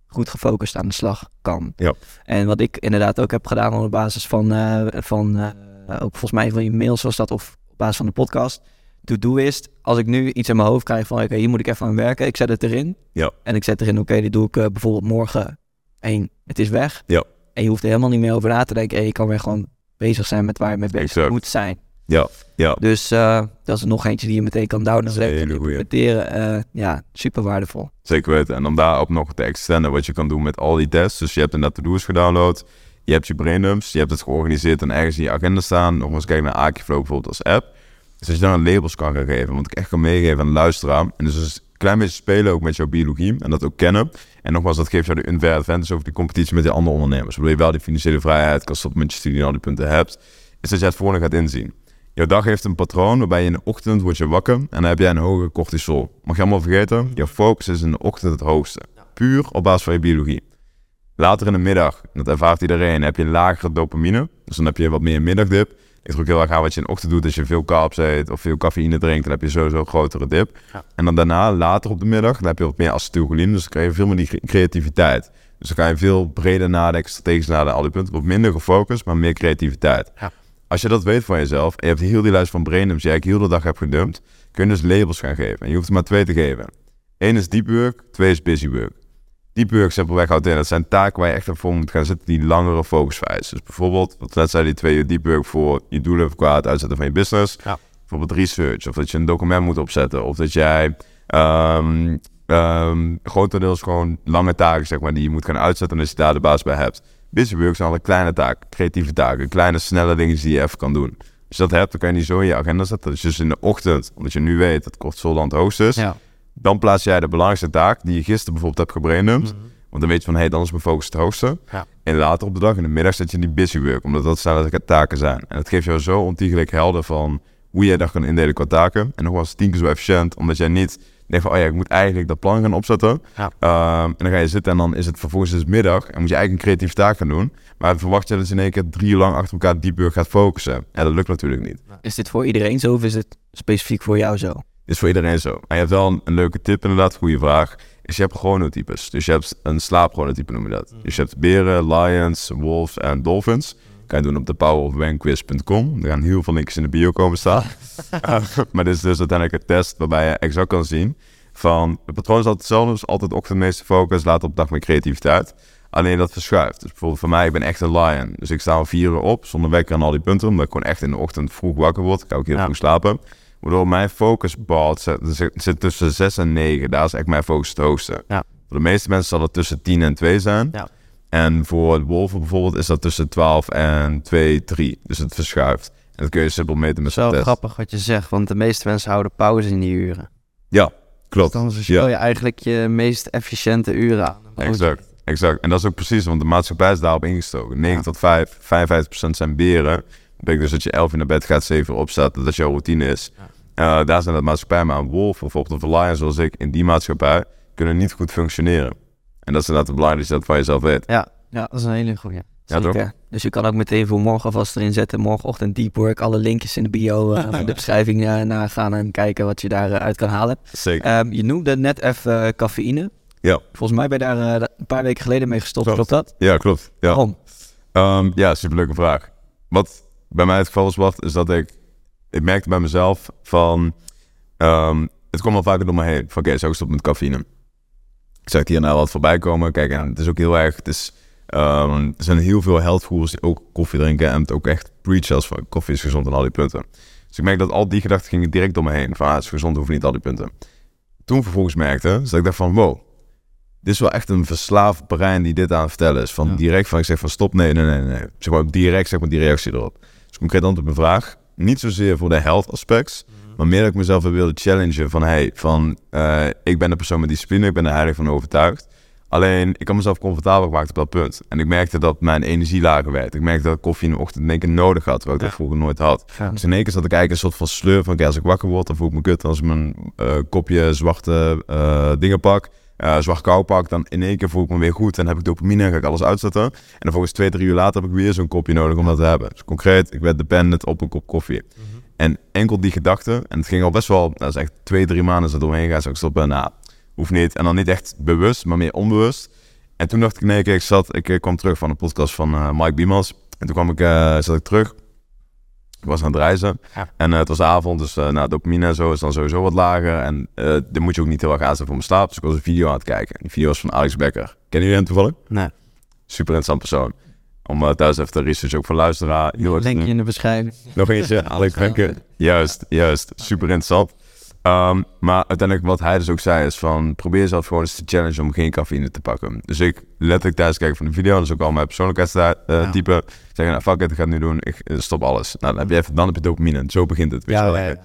goed gefocust aan de slag kan. Ja. En wat ik inderdaad ook heb gedaan op basis van, uh, van uh, ook volgens mij van je mails was dat, of op basis van de podcast. To-do is, als ik nu iets in mijn hoofd krijg van, oké, hier moet ik even aan werken. Ik zet het erin. Ja. En ik zet erin, oké, dit doe ik uh, bijvoorbeeld morgen. En het is weg. Ja. En je hoeft er helemaal niet meer over na te denken. Hey, je kan weer gewoon bezig zijn met waar je mee bezig moet zijn. Ja, ja. Dus uh, dat is nog eentje die je meteen kan downloaden en implementeren. Uh, ja, super waardevol. Zeker weten. En dan daarop nog te extenden wat je kan doen met al die tests. Dus je hebt inderdaad de do's gedownload. Je hebt je braindumps. Je hebt het georganiseerd en ergens in je agenda staan. Nogmaals kijken naar Akiflow bijvoorbeeld als app. Dus als je dan een labels kan gaan geven. Want ik echt kan meegeven aan de luisteraar. En dus een klein beetje spelen ook met jouw biologie. En dat ook kennen. En nogmaals, dat geeft jou de unfair advantage over die competitie met die andere ondernemers. Waardoor je wel die financiële vrijheid kan stoppen met je studie en al die punten hebt. Is dat je het volgende gaat inzien. Jouw dag heeft een patroon waarbij je in de ochtend wordt je wakker en dan heb jij een hoge cortisol. Mag je allemaal vergeten? Jouw focus is in de ochtend het hoogste. Puur op basis van je biologie. Later in de middag, dat ervaart iedereen, heb je lagere dopamine. Dus dan heb je wat meer middagdip. Ik druk heel erg aan wat je in de ochtend doet. Als je veel carbs eet of veel cafeïne drinkt, dan heb je sowieso een grotere dip. En dan daarna, later op de middag, dan heb je wat meer acetylcholine. Dus dan krijg je veel meer die creativiteit. Dus dan kan je veel breder nadenken, strategisch nadenken, al die punten. Wat minder gefocust, maar meer creativiteit. Ja. Als je dat weet van jezelf en je hebt heel die lijst van braindumps die je eigenlijk heel de dag hebt gedumpt, kun je dus labels gaan geven. En je hoeft er maar twee te geven. Eén is deep work, twee is busy work. Deep work simpelweg houdt in, dat zijn taken waar je echt voor moet gaan zitten die langere focus. Dus bijvoorbeeld, wat net zei die twee, deep work voor je doelen qua het uitzetten van je business. Ja. Bijvoorbeeld research, of dat je een document moet opzetten, of dat jij um, um, grotendeels gewoon lange taken, zeg maar, die je moet gaan uitzetten en als je daar de baas bij hebt. Busy work zijn alle kleine taken, creatieve taken, kleine snelle dingen die je even kan doen. Als je dat hebt, dan kan je die zo in je agenda zetten. Dus, dus in de ochtend, omdat je nu weet dat cortisol het hoogste is, ja. Dan plaats jij de belangrijkste taak die je gisteren bijvoorbeeld hebt gebraindumpt. Mm Want dan weet je van, hé, hey, dan is mijn focus het hoogste. Ja. En later op de dag, in de middag, zet je in die busy work, omdat dat snelle taken zijn. En dat geeft jou zo ontiegelijk helder van hoe jij dat kan indelen qua taken. En nog was tien keer zo efficiënt, omdat jij niet denk van, oh ja, ik moet eigenlijk dat plan gaan opzetten. Ja. Ehm, en dan ga je zitten en dan is het vervolgens is middag en moet je eigenlijk een creatieve taak gaan doen. Maar verwacht je dat je in één keer drie uur lang achter elkaar diep gaat focussen. Ja, dat lukt natuurlijk niet. Is dit voor iedereen zo of is het specifiek voor jou zo? Is voor iedereen zo. En je hebt wel een, leuke tip inderdaad, goede vraag. Is je hebt chronotypes. Dus je hebt een slaapchronotype noem je dat. Mm. Dus je hebt beren, lions, wolves en dolphins. Kan je doen op de. Er gaan heel veel linkjes in de bio komen staan. [laughs] [laughs] maar dit is dus uiteindelijk een test waarbij je exact kan zien van... Het patroon is altijd hetzelfde, dus altijd ochtendmeeste focus, later op dag met creativiteit. Alleen dat verschuift. Dus bijvoorbeeld voor mij, ik ben echt een lion. Dus ik sta om vier uur op, zonder wekker en al die punten. Omdat ik gewoon echt in de ochtend vroeg wakker word. Ik kan ook heel ja. vroeg slapen. Waardoor mijn focusbad zit, zit tussen 6 en 9. Daar is echt mijn focus het hoogste. Ja. Voor de meeste mensen zal het tussen 10 en 2 zijn. Ja. En voor wolven bijvoorbeeld is dat tussen 12 en 2, 3. Dus het verschuift. En dat kun je simpel meten met zo'n test. grappig wat je zegt, want de meeste mensen houden pauze in die uren. Ja, klopt. Dus dan speel je eigenlijk je meest efficiënte uren aan. Exact, exact. En dat is ook precies, want de maatschappij is daarop ingestoken. 9 tot 5, 55% zijn beren. Dat betekent dus dat je 11 uur naar bed gaat, 7 uur opstaat, dat dat jouw routine is. Ja. Uh, daar zijn het maatschappij, maar een wolf, bijvoorbeeld een lion zoals ik, in die maatschappij, kunnen niet goed functioneren. En dat is inderdaad belangrijk dat je dat van jezelf weet. Ja, ja dat is een hele goede. Ja, toch? Dus je kan ook meteen voor morgen alvast erin zetten. Morgenochtend deep work. Alle linkjes in de bio, uh, de beschrijving uh, nagaan en kijken wat je daaruit uit kan halen. Zeker. Um, je noemde net even cafeïne. Ja. Volgens mij ben je daar een paar weken geleden mee gestopt. Klopt, dat? Ja, klopt. Ja. Waarom? Um, ja, superleuke vraag. Wat bij mij het geval is, wat, is dat ik... Ik merkte bij mezelf van... Um, het kwam al vaker door me heen. Van oké, okay, zou ik stoppen met cafeïne? Ik zag hier nou wat voorbij komen. Kijk, en het is ook heel erg... Het is, um, er zijn heel veel heldvoerders die ook koffie drinken... en het ook echt preach als van koffie is gezond en al die punten. Dus ik merk dat al die gedachten gingen direct door me heen. Van, ah, het is gezond, hoeven niet al die punten. Toen vervolgens merkte, dus dat ik dacht van... Wow, dit is wel echt een verslaafd brein die dit aan het vertellen is. Van direct van, ik zeg van stop, nee, nee, nee, nee. Zeg maar direct, zeg maar die reactie erop. Dus concreet antwoord op mijn vraag. Niet zozeer voor de health aspects... Maar meer dat ik mezelf wilde challengen van... hey, van, uh, ik ben de persoon met discipline, ik ben er heilig van overtuigd. Alleen, ik kan mezelf comfortabel gemaakt op dat punt. En ik merkte dat mijn energie lager werd. Ik merkte dat ik koffie in de ochtend in één keer nodig had, wat ik dat vroeger nooit had. Dus in één keer zat ik eigenlijk een soort van sleur van... als ik wakker word, dan voel ik me kut als ik mijn uh, kopje zwarte uh, dingen pak... Uh, zwart kou pak, dan in één keer voel ik me weer goed. En heb ik dopamine en ga ik alles uitzetten. En dan volgens twee, drie uur later heb ik weer zo'n kopje nodig om dat te hebben. Dus concreet, ik werd dependent op een kop koffie. Mhm. En enkel die gedachte, en het ging al best wel, dat is echt twee, drie maanden zo doorheen gaan, zou ik stoppen. Nou, hoeft niet. En dan niet echt bewust, maar meer onbewust. En toen dacht ik, nee, ik zat, ik eh, kwam terug van een podcast van uh, Mike Biemans. En toen kwam ik, uh, zat ik terug. Ik was aan het reizen. En uh, het was avond, dus uh, nou, dopamine en zo is dan sowieso wat lager. En uh, dan moet je ook niet heel erg aanstaan voor mijn slaap. Dus ik was een video aan het kijken. Die video was van Alex Becker. Kennen jullie hem toevallig? Nee. Super interessant persoon. Om uh, thuis even te research ook voor luisteraar. Link in de beschrijving. Nog eentje, [laughs] Alex Becker. Juist, juist. Super interessant. Um, maar uiteindelijk wat hij dus ook zei is van... probeer jezelf gewoon eens te challenge om geen cafeïne te pakken. Dus ik letterlijk thuis kijken van de video... is ook al mijn persoonlijkheidstype. Uh, ja. Zeggen, nou fuck it, ik ga het nu doen. Ik stop alles. Nou, dan heb je, even, dan heb je dopamine. Zo begint het. Ja, ja, ja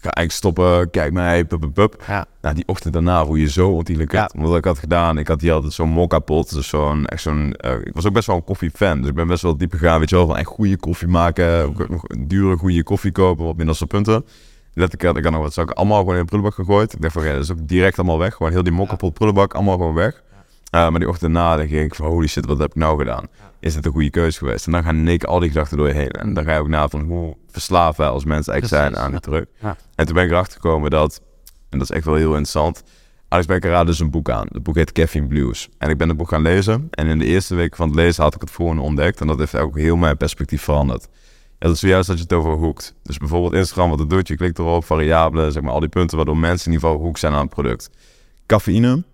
ga eigenlijk stoppen, kijk mij, pup, pup, pup. Ja. Nou, die ochtend daarna voel je zo ontiegelijk ja. Wat ik had gedaan, ik had hier altijd zo'n mokka pot. Dus zo'n, echt zo'n, uh, ik was ook best wel een koffiefan. Dus ik ben best wel diep gegaan, weet je wel, van echt goede koffie maken. Dure, goede koffie kopen, wat minder punten. Letterlijk had ik nog wat zakken allemaal gewoon in de prullenbak gegooid. Ik dacht van, ja, dat is ook direct allemaal weg. Gewoon heel die mokka prullenbak, allemaal gewoon weg. Uh, maar die ochtend na, dan ging ik van, holy shit, wat heb ik nou gedaan? Is het een goede keuze geweest? En dan gaan in al die gedachten door je heen. En dan ga je ook na van, hoe verslaafd wij als mensen eigenlijk zijn aan die druk. En toen ben ik erachter gekomen dat, en dat is echt wel heel interessant... Alex Becker raadde dus een boek aan. Het boek heet Caffeine Blues. En ik ben het boek gaan lezen. En in de eerste week van het lezen had ik het volgende ontdekt. En dat heeft ook heel mijn perspectief veranderd. Dat is zojuist dat je het over hoekt. Dus bijvoorbeeld Instagram, wat het doet, je klikt erop, variabelen, zeg maar al die punten waardoor mensen in ieder geval hoek zijn aan het product. Cafeïne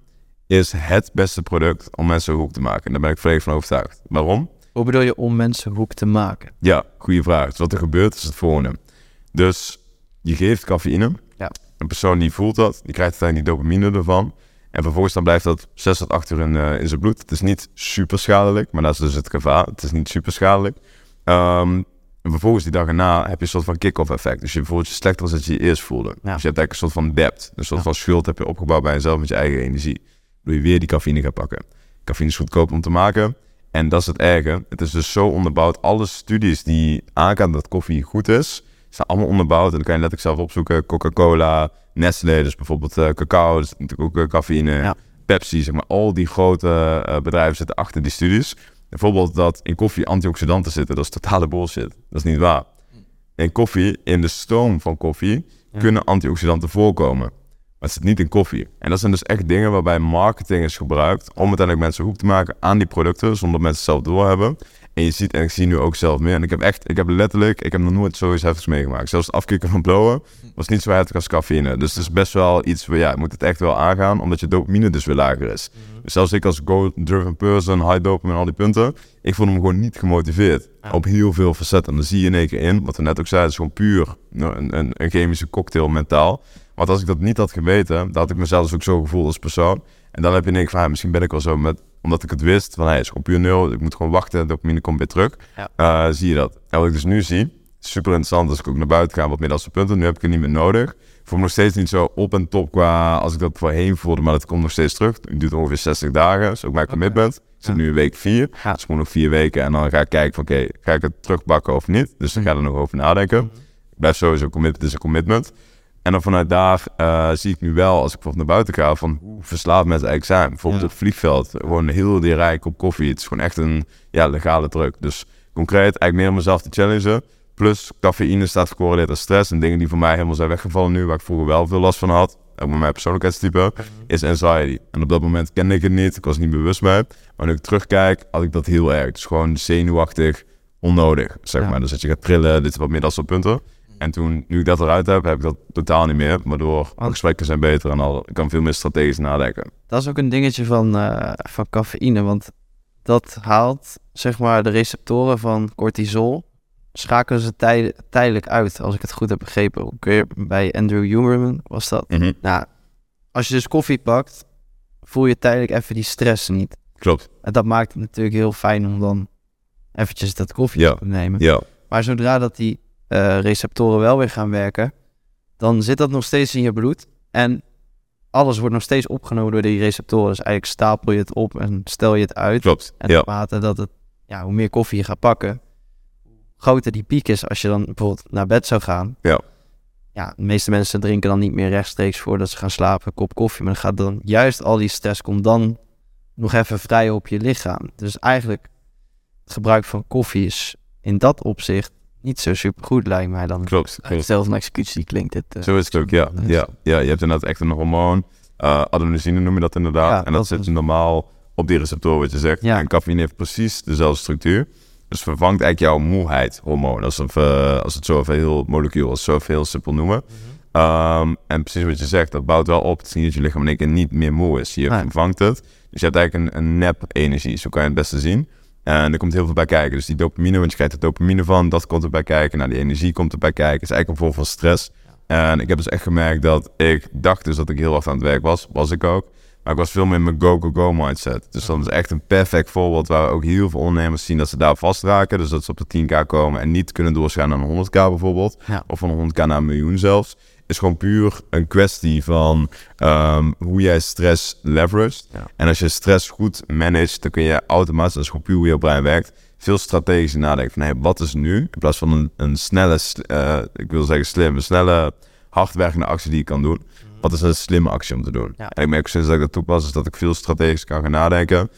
is het beste product om mensen hoek te maken. En daar ben ik volledig van overtuigd. Waarom? Hoe bedoel je om mensen hoek te maken? Ja, goede vraag. Dus wat er gebeurt is het volgende. Dus je geeft cafeïne. Ja. Een persoon die voelt dat, die krijgt uiteindelijk die dopamine ervan. En vervolgens dan blijft dat 6 tot 8 uur in, uh, in zijn bloed. Het is niet super schadelijk, maar dat is dus het gevaar. Het is niet super schadelijk. Um, en vervolgens die dag erna heb je een soort van kick-off effect. Dus je voelt je slechter als dat je je eerst voelde. Ja. Dus je hebt eigenlijk een soort van debt. Een soort van schuld heb je opgebouwd bij jezelf met je eigen energie. Doe je weer die cafeïne gaat pakken. Cafeïne is goedkoop om te maken. En dat is het erge. Het is dus zo onderbouwd. Alle studies die aangaan dat koffie goed is, zijn allemaal onderbouwd. En dan kan je letterlijk zelf opzoeken. Coca-Cola, Nestlé, dus bijvoorbeeld uh, cacao, dus natuurlijk ook uh, cafeïne. Pepsi, zeg maar. Al die grote uh, bedrijven zitten achter die studies. Bijvoorbeeld dat in koffie antioxidanten zitten, dat is totale bullshit. Dat is niet waar. In koffie, in de stoom van koffie, kunnen antioxidanten voorkomen. Maar het zit niet in koffie. En dat zijn dus echt dingen waarbij marketing is gebruikt om uiteindelijk mensen hoek te maken aan die producten, zonder dat mensen het zelf doorhebben. En je ziet, en ik zie nu ook zelf meer. En ik heb echt, ik heb letterlijk, ik heb nog nooit zoiets heftigs meegemaakt. Zelfs het afkicken van blowen was niet zo heftig als cafeïne. Dus het is best wel iets waar, ja, je moet het echt wel aangaan, omdat je dopamine dus weer lager is. Mhm. Dus zelfs ik als goal-driven person, high dopamine en al die punten, ik vond hem gewoon niet gemotiveerd. Op heel veel facetten. En dan zie je in één keer in, wat we net ook zeiden, is gewoon puur een, een, een chemische cocktail mentaal. Want als ik dat niet had geweten, dan had ik mezelf dus ook zo gevoeld als persoon. En dan heb je denk van, misschien ben ik wel zo met, omdat ik het wist, van hij is gewoon puur nul, ik moet gewoon wachten, dopamine komt weer terug. Ja. Uh, zie je dat. En wat ik dus nu zie, super interessant als ik ook naar buiten ga, wat als punten. Nu heb ik het niet meer nodig. Ik voel me nog steeds niet zo op en top qua als ik dat voorheen voelde, maar dat komt nog steeds terug. Het duurt ongeveer 60 dagen, is ook mijn commitment. Ik zit nu in week 4, ja. dus gewoon nog vier weken en dan ga ik kijken van oké, ga ik het terugbakken of niet? Dus dan ga ik er nog over nadenken. Mhm. Ik blijf sowieso commitment, is een commitment. En dan vanuit daar uh, zie ik nu wel, als ik bijvoorbeeld naar buiten ga, van hoe verslaafd mensen eigenlijk zijn. Bijvoorbeeld ja. het vliegveld, gewoon heel die rijk op koffie. Het is gewoon echt een ja, legale druk. Dus concreet, eigenlijk meer om mezelf te challengen. Plus cafeïne staat gecorreleerd aan stress. En dingen die voor mij helemaal zijn weggevallen nu, waar ik vroeger wel veel last van had. Ook met mijn persoonlijkheidstype, is anxiety. En op dat moment kende ik het niet, ik was niet bewust mee. Maar nu ik terugkijk, had ik dat heel erg. Dus gewoon zenuwachtig, onnodig, zeg maar. Dus dat je gaat trillen, dit is wat meer dat soort punten. En toen, nu ik dat eruit heb, heb ik dat totaal niet meer. Waardoor oh. gesprekken zijn beter en al, ik kan veel meer strategisch nadenken. Dat is ook een dingetje van, uh, van cafeïne, want dat haalt zeg maar de receptoren van cortisol, schakelen ze tij tijdelijk uit, als ik het goed heb begrepen. Ook weer bij Andrew Huberman was dat. Mm Nou, als je dus koffie pakt, voel je tijdelijk even die stress niet. Klopt. En dat maakt het natuurlijk heel fijn om dan eventjes dat koffie ja. te nemen. Ja. Maar zodra dat die uh, receptoren wel weer gaan werken, dan zit dat nog steeds in je bloed. En alles wordt nog steeds opgenomen door die receptoren. Dus eigenlijk stapel je het op en stel je het uit. Klopt. En naarmate dat het, ja, hoe meer koffie je gaat pakken, groter die piek is als je dan bijvoorbeeld naar bed zou gaan. Ja. Ja, de meeste mensen drinken dan niet meer rechtstreeks voordat ze gaan slapen een kop koffie. Maar dan gaat dan juist al die stress komt dan nog even vrij op je lichaam. Dus eigenlijk het gebruik van koffie is in dat opzicht niet zo super goed, lijkt mij dan. Klopt. Zelfs een executie klinkt het. Uh, zo is het ook, ja. ja. Ja, je hebt inderdaad echt een hormoon. Uh, adenosine noem je dat inderdaad. en dat, zit normaal op die receptor, wat je zegt. Ja. En cafeïne heeft precies dezelfde structuur. Dus vervangt eigenlijk jouw moeheid hormoon. Alsof, uh, als het zo even heel molecuul, als zo heel simpel noemen. Mhm. um, en precies wat je zegt, dat bouwt wel op. Het is niet dat je lichaam in één keer niet meer moe is. Je vervangt het. Dus je hebt eigenlijk een, een nep-energie, zo kan je het beste zien. En er komt heel veel bij kijken. Dus die dopamine, want je krijgt er dopamine van, dat komt erbij kijken. Nou, die energie komt erbij kijken. Het is eigenlijk een vorm van stress. En ik heb dus echt gemerkt dat ik dacht dus dat ik heel hard aan het werk was. Was ik ook. Maar ik was veel meer in mijn go-go-go mindset. Dus dat is echt een perfect voorbeeld waar we ook heel veel ondernemers zien dat ze daar vastraken. Dus dat ze op de 10k komen en niet kunnen doorgaan naar een 100k bijvoorbeeld. Of van een 100k naar een miljoen zelfs is gewoon puur een kwestie van ehm, hoe jij stress leveraged. En als je stress goed managt, dan kun je automatisch, dat is gewoon puur hoe je brein werkt, veel strategischer nadenken van hey, wat is nu? In plaats van een, een snelle, uh, ik wil zeggen slim, een snelle, hardwerkende actie die je kan doen. Mhm. Wat is een slimme actie om te doen? En ik merk sinds dat ik dat toepas, is dat ik veel strategisch kan gaan nadenken.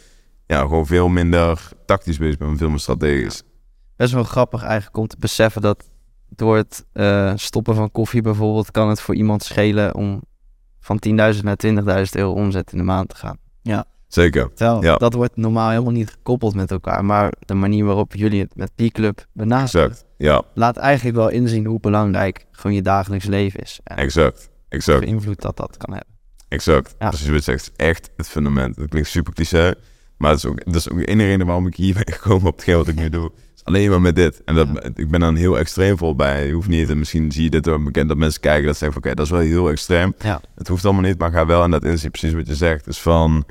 Ja, gewoon veel minder tactisch bezig ben, veel meer strategisch. Best wel grappig eigenlijk om te beseffen dat door het uh, stoppen van koffie bijvoorbeeld, kan het voor iemand schelen om van 10.000 naar 20.000 euro omzet in de maand te gaan. Ja. Zeker. ja. Dat wordt normaal helemaal niet gekoppeld met elkaar. Maar de manier waarop jullie het met P-Club benaderen, Ja. laat eigenlijk wel inzien hoe belangrijk gewoon je dagelijks leven is. En exact. exact. De invloed dat dat kan hebben. Exact. Ja. Precies wat je zegt. Echt het fundament. Dat klinkt super cliché. Maar dat is ook, dat is ook de enige reden waarom ik hier ben [laughs] gekomen op hetgeen wat ik nu doe alleen maar met dit. En dat, ik ben dan heel extreem vol bij. Je hoeft niet, en misschien zie je dit ook bekend dat mensen kijken dat zeggen van oké, dat is wel heel extreem. Ja. Het hoeft allemaal niet, maar ga wel in dat inzien, precies wat je zegt. Dus van,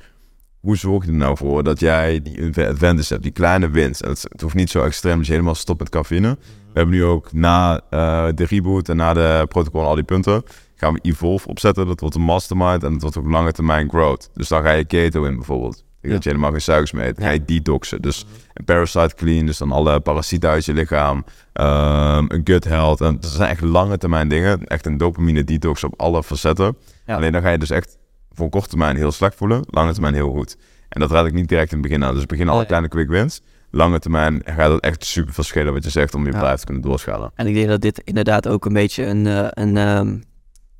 hoe zorg je er nou voor dat jij die advantage hebt, die kleine winst. En het, hoeft niet zo extreem dat je helemaal stopt met cafeïne. We hebben nu ook na uh, de reboot en na de protocol en al die punten, gaan we Evolve opzetten. Dat wordt een mastermind en dat wordt ook lange termijn growth. Dus dan ga je keto in bijvoorbeeld. Ja. Dat je helemaal geen suikers mee eet. Ga je detoxen. Dus een parasite clean, dus dan alle parasieten uit je lichaam. Um, een gut health. En dat zijn echt lange termijn dingen. Echt een dopamine detox op alle facetten. Alleen dan ga je dus echt voor korte termijn heel slecht voelen. Lange termijn heel goed. En dat raad ik niet direct in het begin aan. Dus begin alle kleine quick wins. Lange termijn gaat het echt super verschillen wat je zegt om je bedrijf te kunnen doorschalen. En ik denk dat dit inderdaad ook een beetje een, uh, een um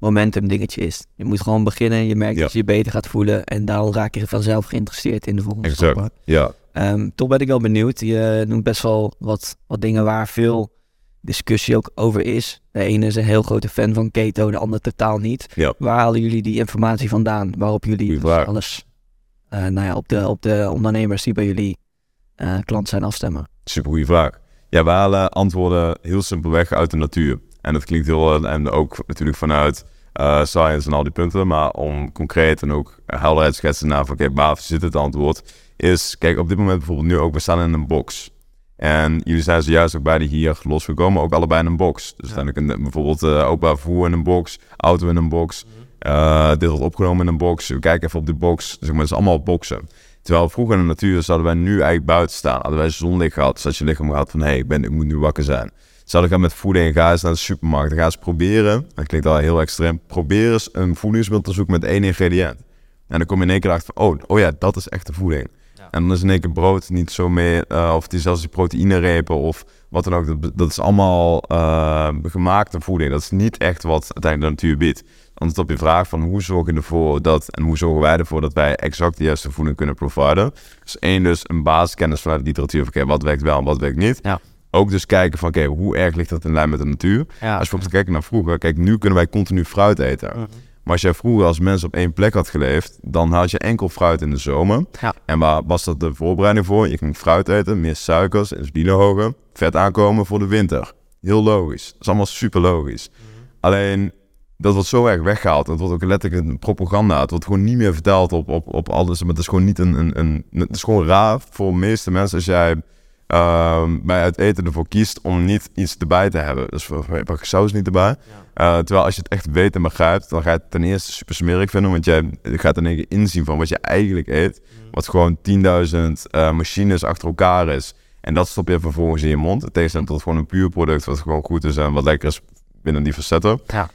momentum dingetje is. Je moet gewoon beginnen, je merkt dat je je beter gaat voelen en dan raak je vanzelf geïnteresseerd in de volgende exact. Ja. Um, toch ben ik wel benieuwd. Je noemt best wel wat, wat dingen waar veel discussie ook over is. De ene is een heel grote fan van keto, de ander totaal niet. Ja. Waar halen jullie die informatie vandaan? Waarop jullie dus alles uh, nou ja, op, de, op de ondernemers die bij jullie uh, klant zijn afstemmen? Super goede vraag. Ja, we halen antwoorden heel simpelweg uit de natuur. En dat klinkt heel, en ook natuurlijk vanuit uh, science en al die punten. Maar om concreet en ook helderheid te schetsen naar van, oké, okay, waar zit het antwoord? Is, kijk, op dit moment bijvoorbeeld nu ook, we staan in een box. En jullie zijn zojuist ook beide hier losgekomen, ook allebei in een box. Dus ja. ik een, bijvoorbeeld uh, openbaar vervoer in een box, auto in een box. Uh, dit wordt opgenomen in een box. We kijken even op die box. Zeg maar, het is allemaal boxen. Terwijl vroeger in de natuur zouden wij nu eigenlijk buiten staan. Hadden wij zonlicht gehad, zodat je lichaam gehad van... hé, hey, ik, ben, ik moet nu wakker zijn. Zouden gaan met voeding en ga eens naar de supermarkt. Dan ga eens proberen, dat klinkt al heel extreem... probeer eens een voedingsmiddel te zoeken met één ingrediënt. En dan kom je in één keer achter van... oh, oh ja, dat is echt de voeding. En dan is in één keer brood niet zo meer... Uh, of die, zelfs die proteïnerepen of wat dan ook. Dat, dat is allemaal uh, gemaakte voeding. Dat is niet echt wat uiteindelijk de natuur biedt antwoord op je vraag van hoe zorg je ervoor dat en hoe zorgen wij ervoor dat wij exact de juiste voeding kunnen providen. Dus één, dus een basiskennis vanuit de literatuur oké, wat werkt wel en wat werkt niet. Ja. Ook dus kijken van oké, hoe erg ligt dat in lijn met de natuur. Ja. Als je bijvoorbeeld kijkt naar vroeger, kijk, nu kunnen wij continu fruit eten. Mhm. Maar als jij vroeger als mens op één plek had geleefd, dan had je enkel fruit in de zomer. Ja. En waar was dat de voorbereiding voor? Je ging fruit eten, meer suikers, insuline hoger, vet aankomen voor de winter. Heel logisch. Dat is allemaal super logisch. Mhm. Alleen dat wordt zo erg weggehaald. Het wordt ook letterlijk een propaganda. Het wordt gewoon niet meer verteld op, op, op alles. Maar het is gewoon niet een, een, een Het is gewoon raar voor de meeste mensen als jij uh, bij het eten ervoor kiest om niet iets erbij te hebben. Dus pak saus niet erbij. Uh, terwijl als je het echt weet en begrijpt, dan ga je het ten eerste super smerig vinden. Want jij gaat in één keer inzien van wat je eigenlijk eet. Mm. Wat gewoon 10.000 uh, machines achter elkaar is. En dat stop je vervolgens in je mond. Het tegenstelling tot gewoon een puur product wat gewoon goed is en wat lekker is binnen die facetten. Ja.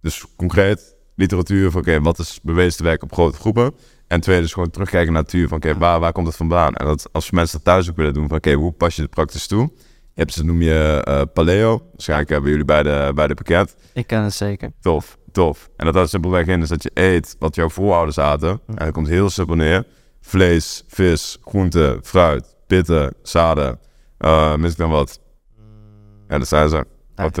Dus concreet literatuur van oké, wat is bewezen te werken op grote groepen. En twee, dus gewoon terugkijken naar natuur van oké, waar, waar komt het vandaan? En dat als mensen dat thuis ook willen doen van oké, hoe pas je het praktisch toe? Je hebt ze, noem je uh, paleo. Waarschijnlijk hebben jullie bij de, bij de pakket. Ik ken het zeker. Tof, tof. En dat houdt simpelweg in is dat je eet wat jouw voorouders aten. En dat komt heel simpel neer. Vlees, vis, groente, fruit, pitten, zaden. Uh, mis ik dan wat? Ja, dat zijn ze. Wat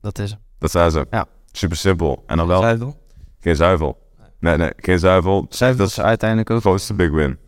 Dat is Dat zijn ze. Ja. Super simpel. En dan wel... Zuivel? Geen zuivel. Nee, nee, geen zuivel. Zuivel is uiteindelijk ook... Grootste big win.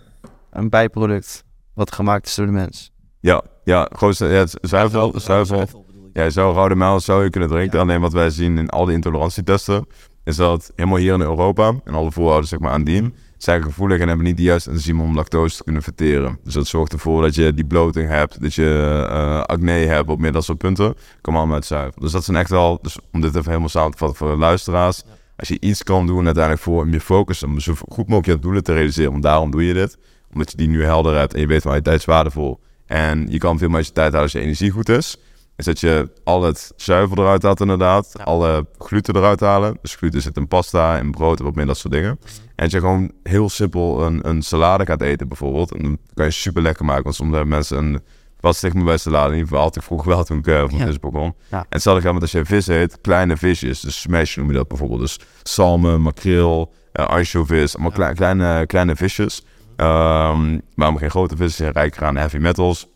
Een bijproduct wat gemaakt is door de mens. Ja, ja, grootste... Ja, zuivel, zuivel. Ja, zo rode melk zou je kunnen drinken. Alleen wat wij zien in al die intolerantietesten... is dat helemaal hier in Europa... en alle voorouders zeg maar aan die... zijn gevoelig en hebben niet de juiste enzymen om lactose te kunnen verteren. Dus dat zorgt ervoor dat je die bloating hebt, dat je uh, acne hebt op meer dat soort punten. Kom allemaal uit zuivel. Dus dat zijn echt wel, dus om dit even helemaal samen te vatten voor de luisteraars. Als je iets kan doen uiteindelijk voor om je focus, om zo goed mogelijk je doelen te realiseren, want daarom doe je dit. Omdat je die nu helder hebt en je weet van je tijd is waardevol. En je kan veel meer je tijd houden als je energie goed is is dat je al het zuivel eruit haalt inderdaad. Alle gluten eruit halen. Dus gluten zit in pasta, in brood en wat meer dat soort dingen. Mhm. En dat je gewoon heel simpel een, een salade gaat eten bijvoorbeeld. En dan kan je super lekker maken. Want soms hebben mensen een... Wat sticht me bij salade? In ieder geval altijd vroeg wel toen ik uh, van ja. vis begon. Ja. En hetzelfde met als je vis eet, kleine visjes. Dus smash noem je dat bijvoorbeeld. Dus salmen, makreel, uh. Allemaal kleine, kleine, kleine visjes. Um, maar geen grote vissen, rijker aan heavy metals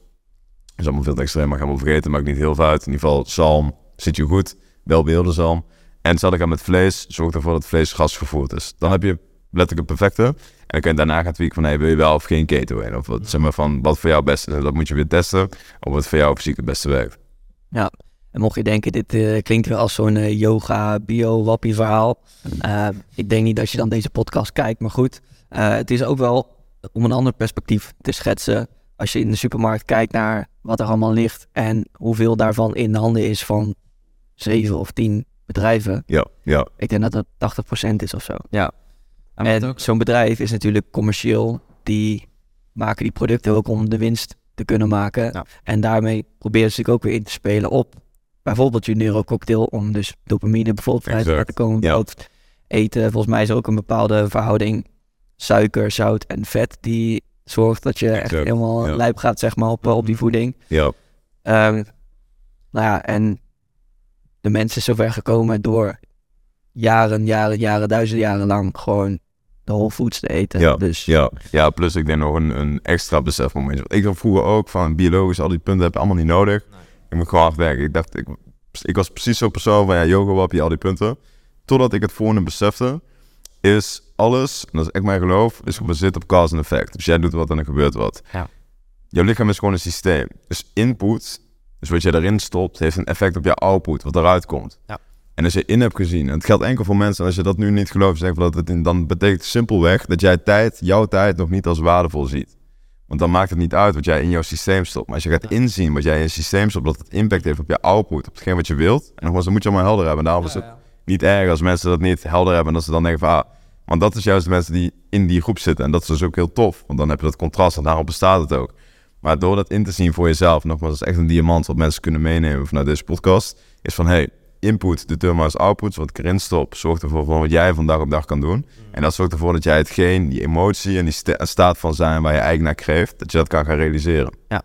is allemaal veel te extreem, maar gaan we vergeten. Maakt niet heel veel uit. In ieder geval, zalm zit je goed. Wel beelden zalm. En hetzelfde gaan met vlees. Zorg ervoor dat het vlees gasgevoerd is. Dan heb je letterlijk een perfecte. En dan kun je daarna gaan tweaken van, hey, wil je wel of geen keto in? Of wat, zeg maar van, wat voor jou het beste is. Dat moet je weer testen. Of wat voor jou fysiek het beste werkt. Ja, en mocht je denken, dit uh, klinkt weer als zo'n uh, yoga, bio-wappie verhaal. Uh, ik denk niet dat je dan deze podcast kijkt, maar goed. het is ook wel om een ander perspectief te schetsen als je in de supermarkt kijkt naar wat er allemaal ligt en hoeveel daarvan in de handen is van zeven of tien bedrijven. Ja, ja. Ik denk dat dat 80% is of zo. Ja. En, zo'n bedrijf is natuurlijk commercieel. Die maken die producten ook om de winst te kunnen maken. Ja. En daarmee proberen ze zich ook weer in te spelen op bijvoorbeeld je neurococktail om dus dopamine bijvoorbeeld vrij te laten komen. Ja. Eten, volgens mij is ook een bepaalde verhouding suiker, zout en vet die zorgt dat je echt helemaal ja. lijp gaat, zeg maar, op, op die voeding. Ja. Um, nou ja, en de mensen is zover gekomen door jaren, jaren, jaren, duizenden jaren lang gewoon de whole foods te eten. Ja, dus. ja, ja, plus ik denk nog een, een extra besefmoment. Ik dacht vroeger ook van biologisch, al die punten heb je allemaal niet nodig. Nee. Ik moet gewoon hard werken. Ik dacht, ik, ik was precies zo'n persoon van ja, yoga, wap je al die punten. Totdat ik het volgende besefte, is alles, en dat is echt mijn geloof, is gebaseerd op cause en effect. Dus jij doet wat en er gebeurt wat. Ja. Jouw lichaam is gewoon een systeem. Dus input, dus wat je erin stopt, heeft een effect op jouw output, wat eruit komt. Ja. En als je in hebt gezien, en het geldt enkel voor mensen, en als je dat nu niet gelooft, zeg dat het in, dan betekent simpelweg dat jij tijd, jouw tijd, nog niet als waardevol ziet. Want dan maakt het niet uit wat jij in jouw systeem stopt. Maar als je gaat inzien wat jij in je systeem stopt, dat het impact heeft op je output, op hetgeen wat je wilt. En nogmaals, dan moet je allemaal helder hebben. Daarom is het niet erg als mensen dat niet helder hebben. En dat ze dan denken van, ah, want dat is juist de mensen die in die groep zitten. En dat is dus ook heel tof. Want dan heb je dat contrast en daarom bestaat het ook. Maar door dat in te zien voor jezelf, nogmaals, dat is echt een diamant wat mensen kunnen meenemen vanuit deze podcast. Is van, hey, input determines output. Wat ik erin stop, zorgt ervoor voor wat jij van dag op dag kan doen. Mm. En dat zorgt ervoor dat jij hetgeen, die emotie en die staat van zijn waar je eigenlijk naar kreeft, dat je dat kan gaan realiseren. Ja.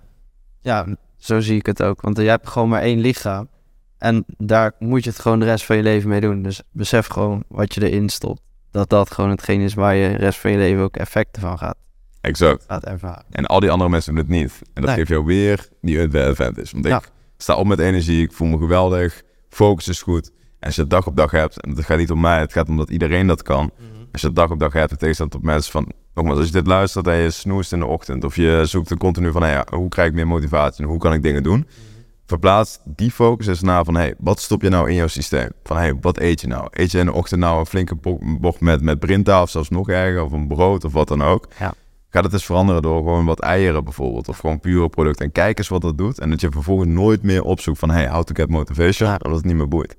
ja, zo zie ik het ook. Want je hebt gewoon maar één lichaam. En daar moet je het gewoon de rest van je leven mee doen. Dus besef gewoon wat je erin stopt. Dat dat gewoon hetgeen is waar je de rest van je leven ook effecten van gaat. Exact. Ervaren. En al die andere mensen doen het niet. En dat geeft jou weer die advantage. Want ik sta op met energie, ik voel me geweldig, focus is goed. En als je dag op dag hebt, en het gaat niet om mij, het gaat om dat iedereen dat kan. Mhm. Als je dag op dag hebt, het tegenstaat op mensen van, nogmaals, als je dit luistert en je snoest in de ochtend, of je zoekt er continu van, hey, hoe krijg ik meer motivatie en hoe kan ik dingen doen? Mhm verplaats die focus eens naar van, hey, wat stop je nou in jouw systeem? Van, hey, wat eet je nou? Eet je in de ochtend nou een flinke bocht met, met brinta of zelfs nog erger, of een brood of wat dan ook? Ja. Ga het eens veranderen door gewoon wat eieren bijvoorbeeld, of gewoon pure producten. En kijk eens wat dat doet. En dat je vervolgens nooit meer opzoekt van, hey, how to get motivation, ja. omdat het niet meer boeit.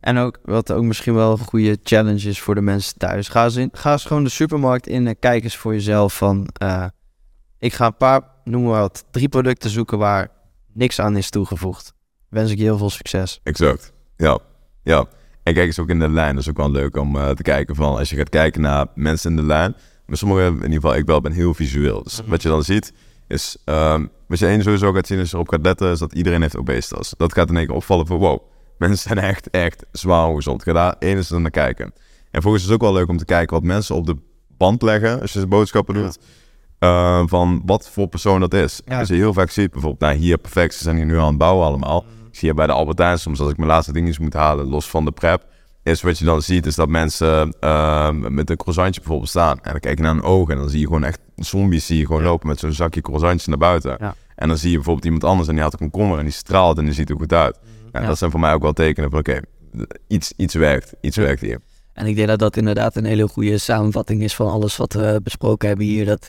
En ook, wat ook misschien wel een goede challenge is voor de mensen thuis. Ga eens, in, ga eens gewoon de supermarkt in en kijk eens voor jezelf van... Uh, ik ga een paar, noem maar wat, drie producten zoeken waar niks aan is toegevoegd. Wens ik je heel veel succes. Exact. Ja. Ja. En kijk eens ook in de lijn. Dat is ook wel leuk om uh, te kijken van als je gaat kijken naar mensen in de lijn. Maar sommigen, in ieder geval, ik wel ben heel visueel. Dus mhm. wat je dan ziet is, um, wat je één sowieso gaat zien als je erop gaat letten, is dat iedereen heeft obesitas. Dat gaat in één keer opvallen van wow, mensen zijn echt, echt zwaar gezond. Ga daar eens naar kijken. En volgens is het ook wel leuk om te kijken wat mensen op de band leggen als je ze boodschappen doet. Uh, van wat voor persoon dat is. Als je heel vaak ziet, bijvoorbeeld, nou hier perfect, ze zijn hier nu aan het bouwen allemaal. Mm. Ik zie je bij de Albertijn soms als ik mijn laatste dingetjes moet halen, los van de prep. Is wat je dan ziet, is dat mensen uh, met een croissantje bijvoorbeeld staan. En dan kijk je naar een oog en dan zie je gewoon echt zombies zie je gewoon lopen met zo'n zakje croissantjes naar buiten. Ja. En dan zie je bijvoorbeeld iemand anders en die had een komkommer en die straalt en die ziet er goed uit. Mm. Ja, dat zijn voor mij ook wel tekenen van oké, iets, iets werkt, iets werkt hier. En ik denk dat dat inderdaad een hele goede samenvatting is van alles wat we besproken hebben hier. Dat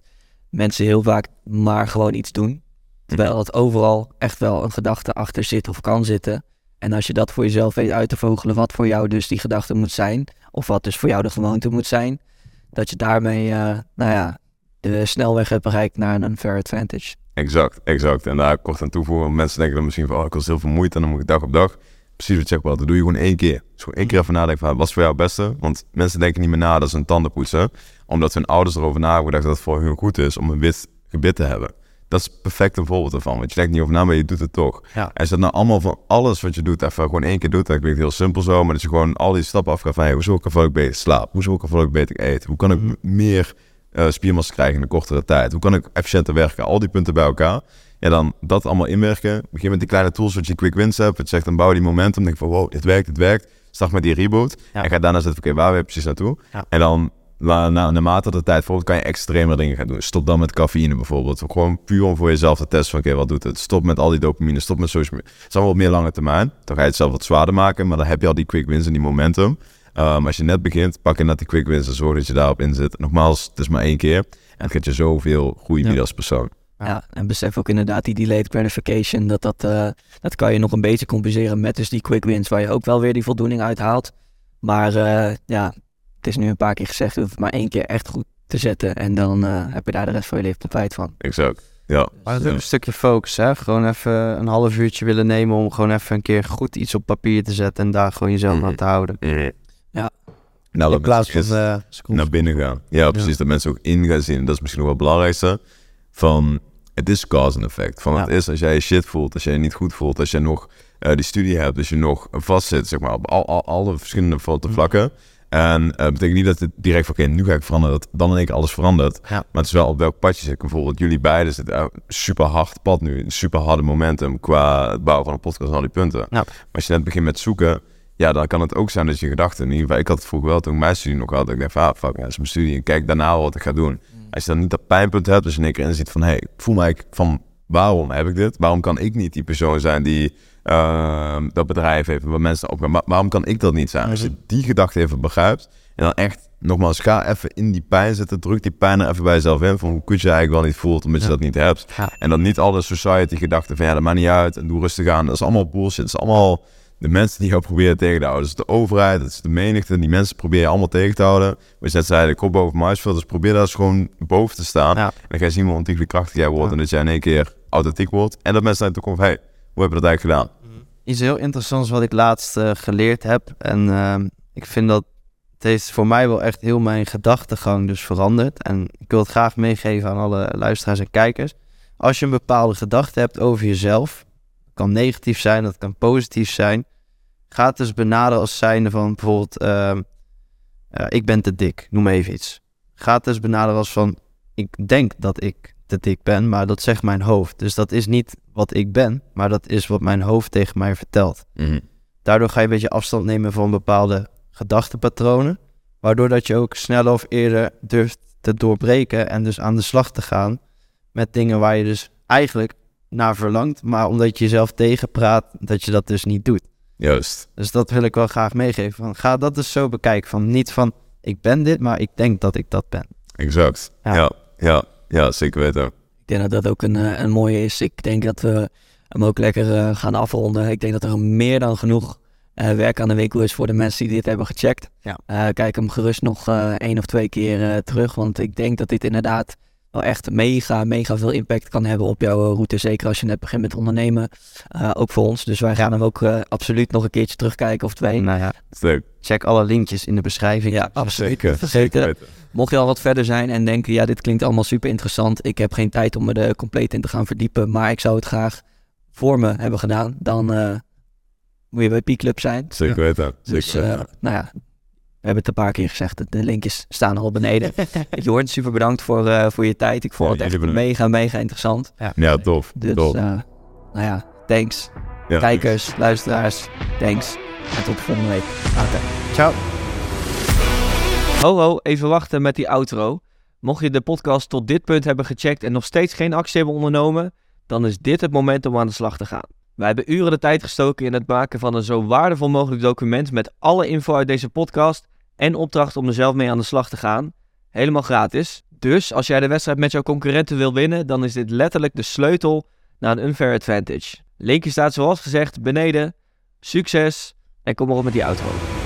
mensen heel vaak maar gewoon iets doen. Terwijl het overal echt wel een gedachte achter zit of kan zitten. En als je dat voor jezelf weet uit te vogelen, wat voor jou dus die gedachte moet zijn, of wat dus voor jou de gewoonte moet zijn, dat je daarmee, uh, nou ja, de snelweg hebt bereikt naar een fair advantage. Exact, exact. En daar kort aan toevoegen, mensen denken dan misschien van, oh, ik was heel veel moeite en dan moet ik dag op dag. Precies wat je zegt, dat doe je gewoon één keer. Dus gewoon één keer even nadenken van, wat is voor jou het beste? Want mensen denken niet meer na, dat is een tandenpoetsen omdat hun ouders erover na dat het voor hun goed is om een wit gebit te hebben. Dat is perfect een voorbeeld ervan. Want je denkt niet over na, maar je doet het toch. Ja. En als dat nou allemaal van alles wat je doet, even gewoon één keer doet, dan klinkt heel simpel zo. Maar dat je gewoon al die stappen af gaat van, hey, hoe zorg ik ervoor dat ik beter slaap? Hoe zorg ik ervoor dat ik beter eet? Hoe kan ik mhm. meer uh, spiermassa krijgen in een kortere tijd? Hoe kan ik efficiënter werken? Al die punten bij elkaar. Ja, dan dat allemaal inwerken. Begin met die kleine tools wat je quick wins hebt. Het zegt dan bouw die momentum. Denk van, wow, dit werkt, dit werkt. Start met die reboot. En ga daarna zetten, oké, waar we precies naartoe? En dan maar nou, naarmate de tijd volgt, kan je extremer dingen gaan doen. Stop dan met cafeïne bijvoorbeeld. Gewoon puur om voor jezelf te testen van, oké, wat doet het? Stop met al die dopamine, stop met social media. Het is allemaal wat meer lange termijn. Dan ga je het zelf wat zwaarder maken, maar dan heb je al die quick wins en die momentum. Um, als je net begint, pak je net die quick wins en zorg dat je daarop in zit. Nogmaals, het is maar één keer. En het gaat je zoveel groei bieden als persoon. Ja, en besef ook inderdaad die delayed gratification. Dat, dat, uh, dat kan je nog een beetje compenseren met dus die quick wins, waar je ook wel weer die voldoening uithaalt. Maar uh, ja, het is nu een paar keer gezegd, je hoeft het maar één keer echt goed te zetten. En dan uh, heb je daar de rest van je leven profijt van. Exact. Ja. Maar het is ook een stukje focus, hè? Gewoon even een half uurtje willen nemen om gewoon even een keer goed iets op papier te zetten en daar gewoon jezelf mm aan te houden. Mm Ja. Nou, in plaats van uh, naar binnen gaan. Ja, precies. Dat mensen ook in gaan zien. Dat is misschien nog wel het belangrijkste. Van, het is cause en effect. Van, het is als jij je shit voelt, als jij je niet goed voelt, als jij nog uh, die studie hebt, als je nog vastzit, zeg maar, op al, al, alle verschillende mhm. vlakken. En uh, betekent niet dat het direct van, oké, nu ga ik veranderen, dat dan in één keer alles verandert. Maar het is wel op welk padje zit ik. Bijvoorbeeld jullie beiden zitten een super hard pad nu, een super harde momentum qua het bouwen van een podcast en al die punten. Maar als je net begint met zoeken, ja, dan kan het ook zijn dat je gedachten, in ieder geval, ik had het vroeger wel toen ik mijn studie nog had, ik dacht van, ah, fuck, ja, dat is mijn studie en kijk daarna wat ik ga doen. Mm. Als je dan niet dat pijnpunt hebt, dus in één keer inziet van, hé, hey, ik voel mij van, waarom heb ik dit? Waarom kan ik niet die persoon zijn die uh, dat bedrijf heeft, waar mensen op gaan? Waarom kan ik dat niet zijn? Als je die gedachte even begrijpt en dan echt, nogmaals, ga even in die pijn zitten, druk die pijn er even bij jezelf in, van hoe kut je eigenlijk wel niet voelt, omdat je dat niet hebt. En dan niet alle society gedachten van, ja, dat maakt niet uit en doe rustig aan. Dat is allemaal bullshit, dat is allemaal de mensen die jou proberen tegen te houden. Dat is de overheid, dat is de menigte. Die mensen proberen allemaal tegen te houden. We net zeiden, de kop boven muisveld. Dus probeer daar eens gewoon boven te staan. En dan ga je zien hoe ontiegelijk krachtig jij wordt. En dat jij in één keer authentiek wordt. En dat mensen naar je toe hey, hoe hebben we dat eigenlijk gedaan? Mhm. Iets heel interessants wat ik laatst uh, geleerd heb. En uh, ik vind dat het heeft voor mij wel echt heel mijn gedachtegang dus veranderd. En ik wil het graag meegeven aan alle luisteraars en kijkers. Als je een bepaalde gedachte hebt over jezelf, kan negatief zijn, dat kan positief zijn. Ga het dus benaderen als zijnde van bijvoorbeeld, uh, ik ben te dik, noem even iets. Ga het dus benaderen als van, ik denk dat ik te dik ben, maar dat zegt mijn hoofd. Dus dat is niet wat ik ben, maar dat is wat mijn hoofd tegen mij vertelt. Mhm. Daardoor ga je een beetje afstand nemen van bepaalde gedachtenpatronen, waardoor dat je ook sneller of eerder durft te doorbreken en dus aan de slag te gaan met dingen waar je dus eigenlijk naar verlangt, maar omdat je jezelf tegenpraat, dat je dat dus niet doet. Juist. Dus dat wil ik wel graag meegeven. Van, ga dat dus zo bekijken. Van niet van ik ben dit, maar ik denk dat ik dat ben. Exact. Ja, ja, ja, zeker weten. Ik denk dat dat ook een, eh, een mooie is. Ik denk dat we hem ook lekker uh, gaan afronden. Ik denk dat er meer dan genoeg uh, werk aan de winkel is voor de mensen die dit hebben gecheckt. Ja. kijk hem gerust nog één of twee keer terug. Want ik denk dat dit inderdaad wel echt mega, mega veel impact kan hebben op jouw route. Zeker als je net begint met ondernemen. Uh, ook voor ons. Dus wij gaan hem ook uh, absoluut nog een keertje terugkijken of twee. Nou ja, leuk. Check alle linkjes in de beschrijving. Ja, absoluut. Zeker. Zeker. Mocht je al wat verder zijn en denken, ja, dit klinkt allemaal super interessant. Ik heb geen tijd om me er compleet in te gaan verdiepen. Maar ik zou het graag voor me hebben gedaan. Dan uh, moet je bij P-Club zijn. Zeker weten. Dus, nou ja, hebben het een paar keer gezegd, de linkjes staan al beneden. [laughs] Jorn, super bedankt voor, uh, voor je tijd. Ik vond het echt mega, mega interessant. Ja, ja tof. Dus, tof. Uh, nou ja, thanks. Ja, Kijkers, luisteraars, thanks. En tot de volgende week. Later. Ciao. Ho ho, even wachten met die outro. Mocht je de podcast tot dit punt hebben gecheckt en nog steeds geen actie hebben ondernomen, dan is dit het moment om aan de slag te gaan. Wij hebben uren de tijd gestoken in het maken van een zo waardevol mogelijk document met alle info uit deze podcast en opdracht om er zelf mee aan de slag te gaan. Helemaal gratis. Dus als jij de wedstrijd met jouw concurrenten wil winnen, dan is dit letterlijk de sleutel naar een unfair advantage. Linkje staat zoals gezegd beneden. Succes en kom maar op met die outro.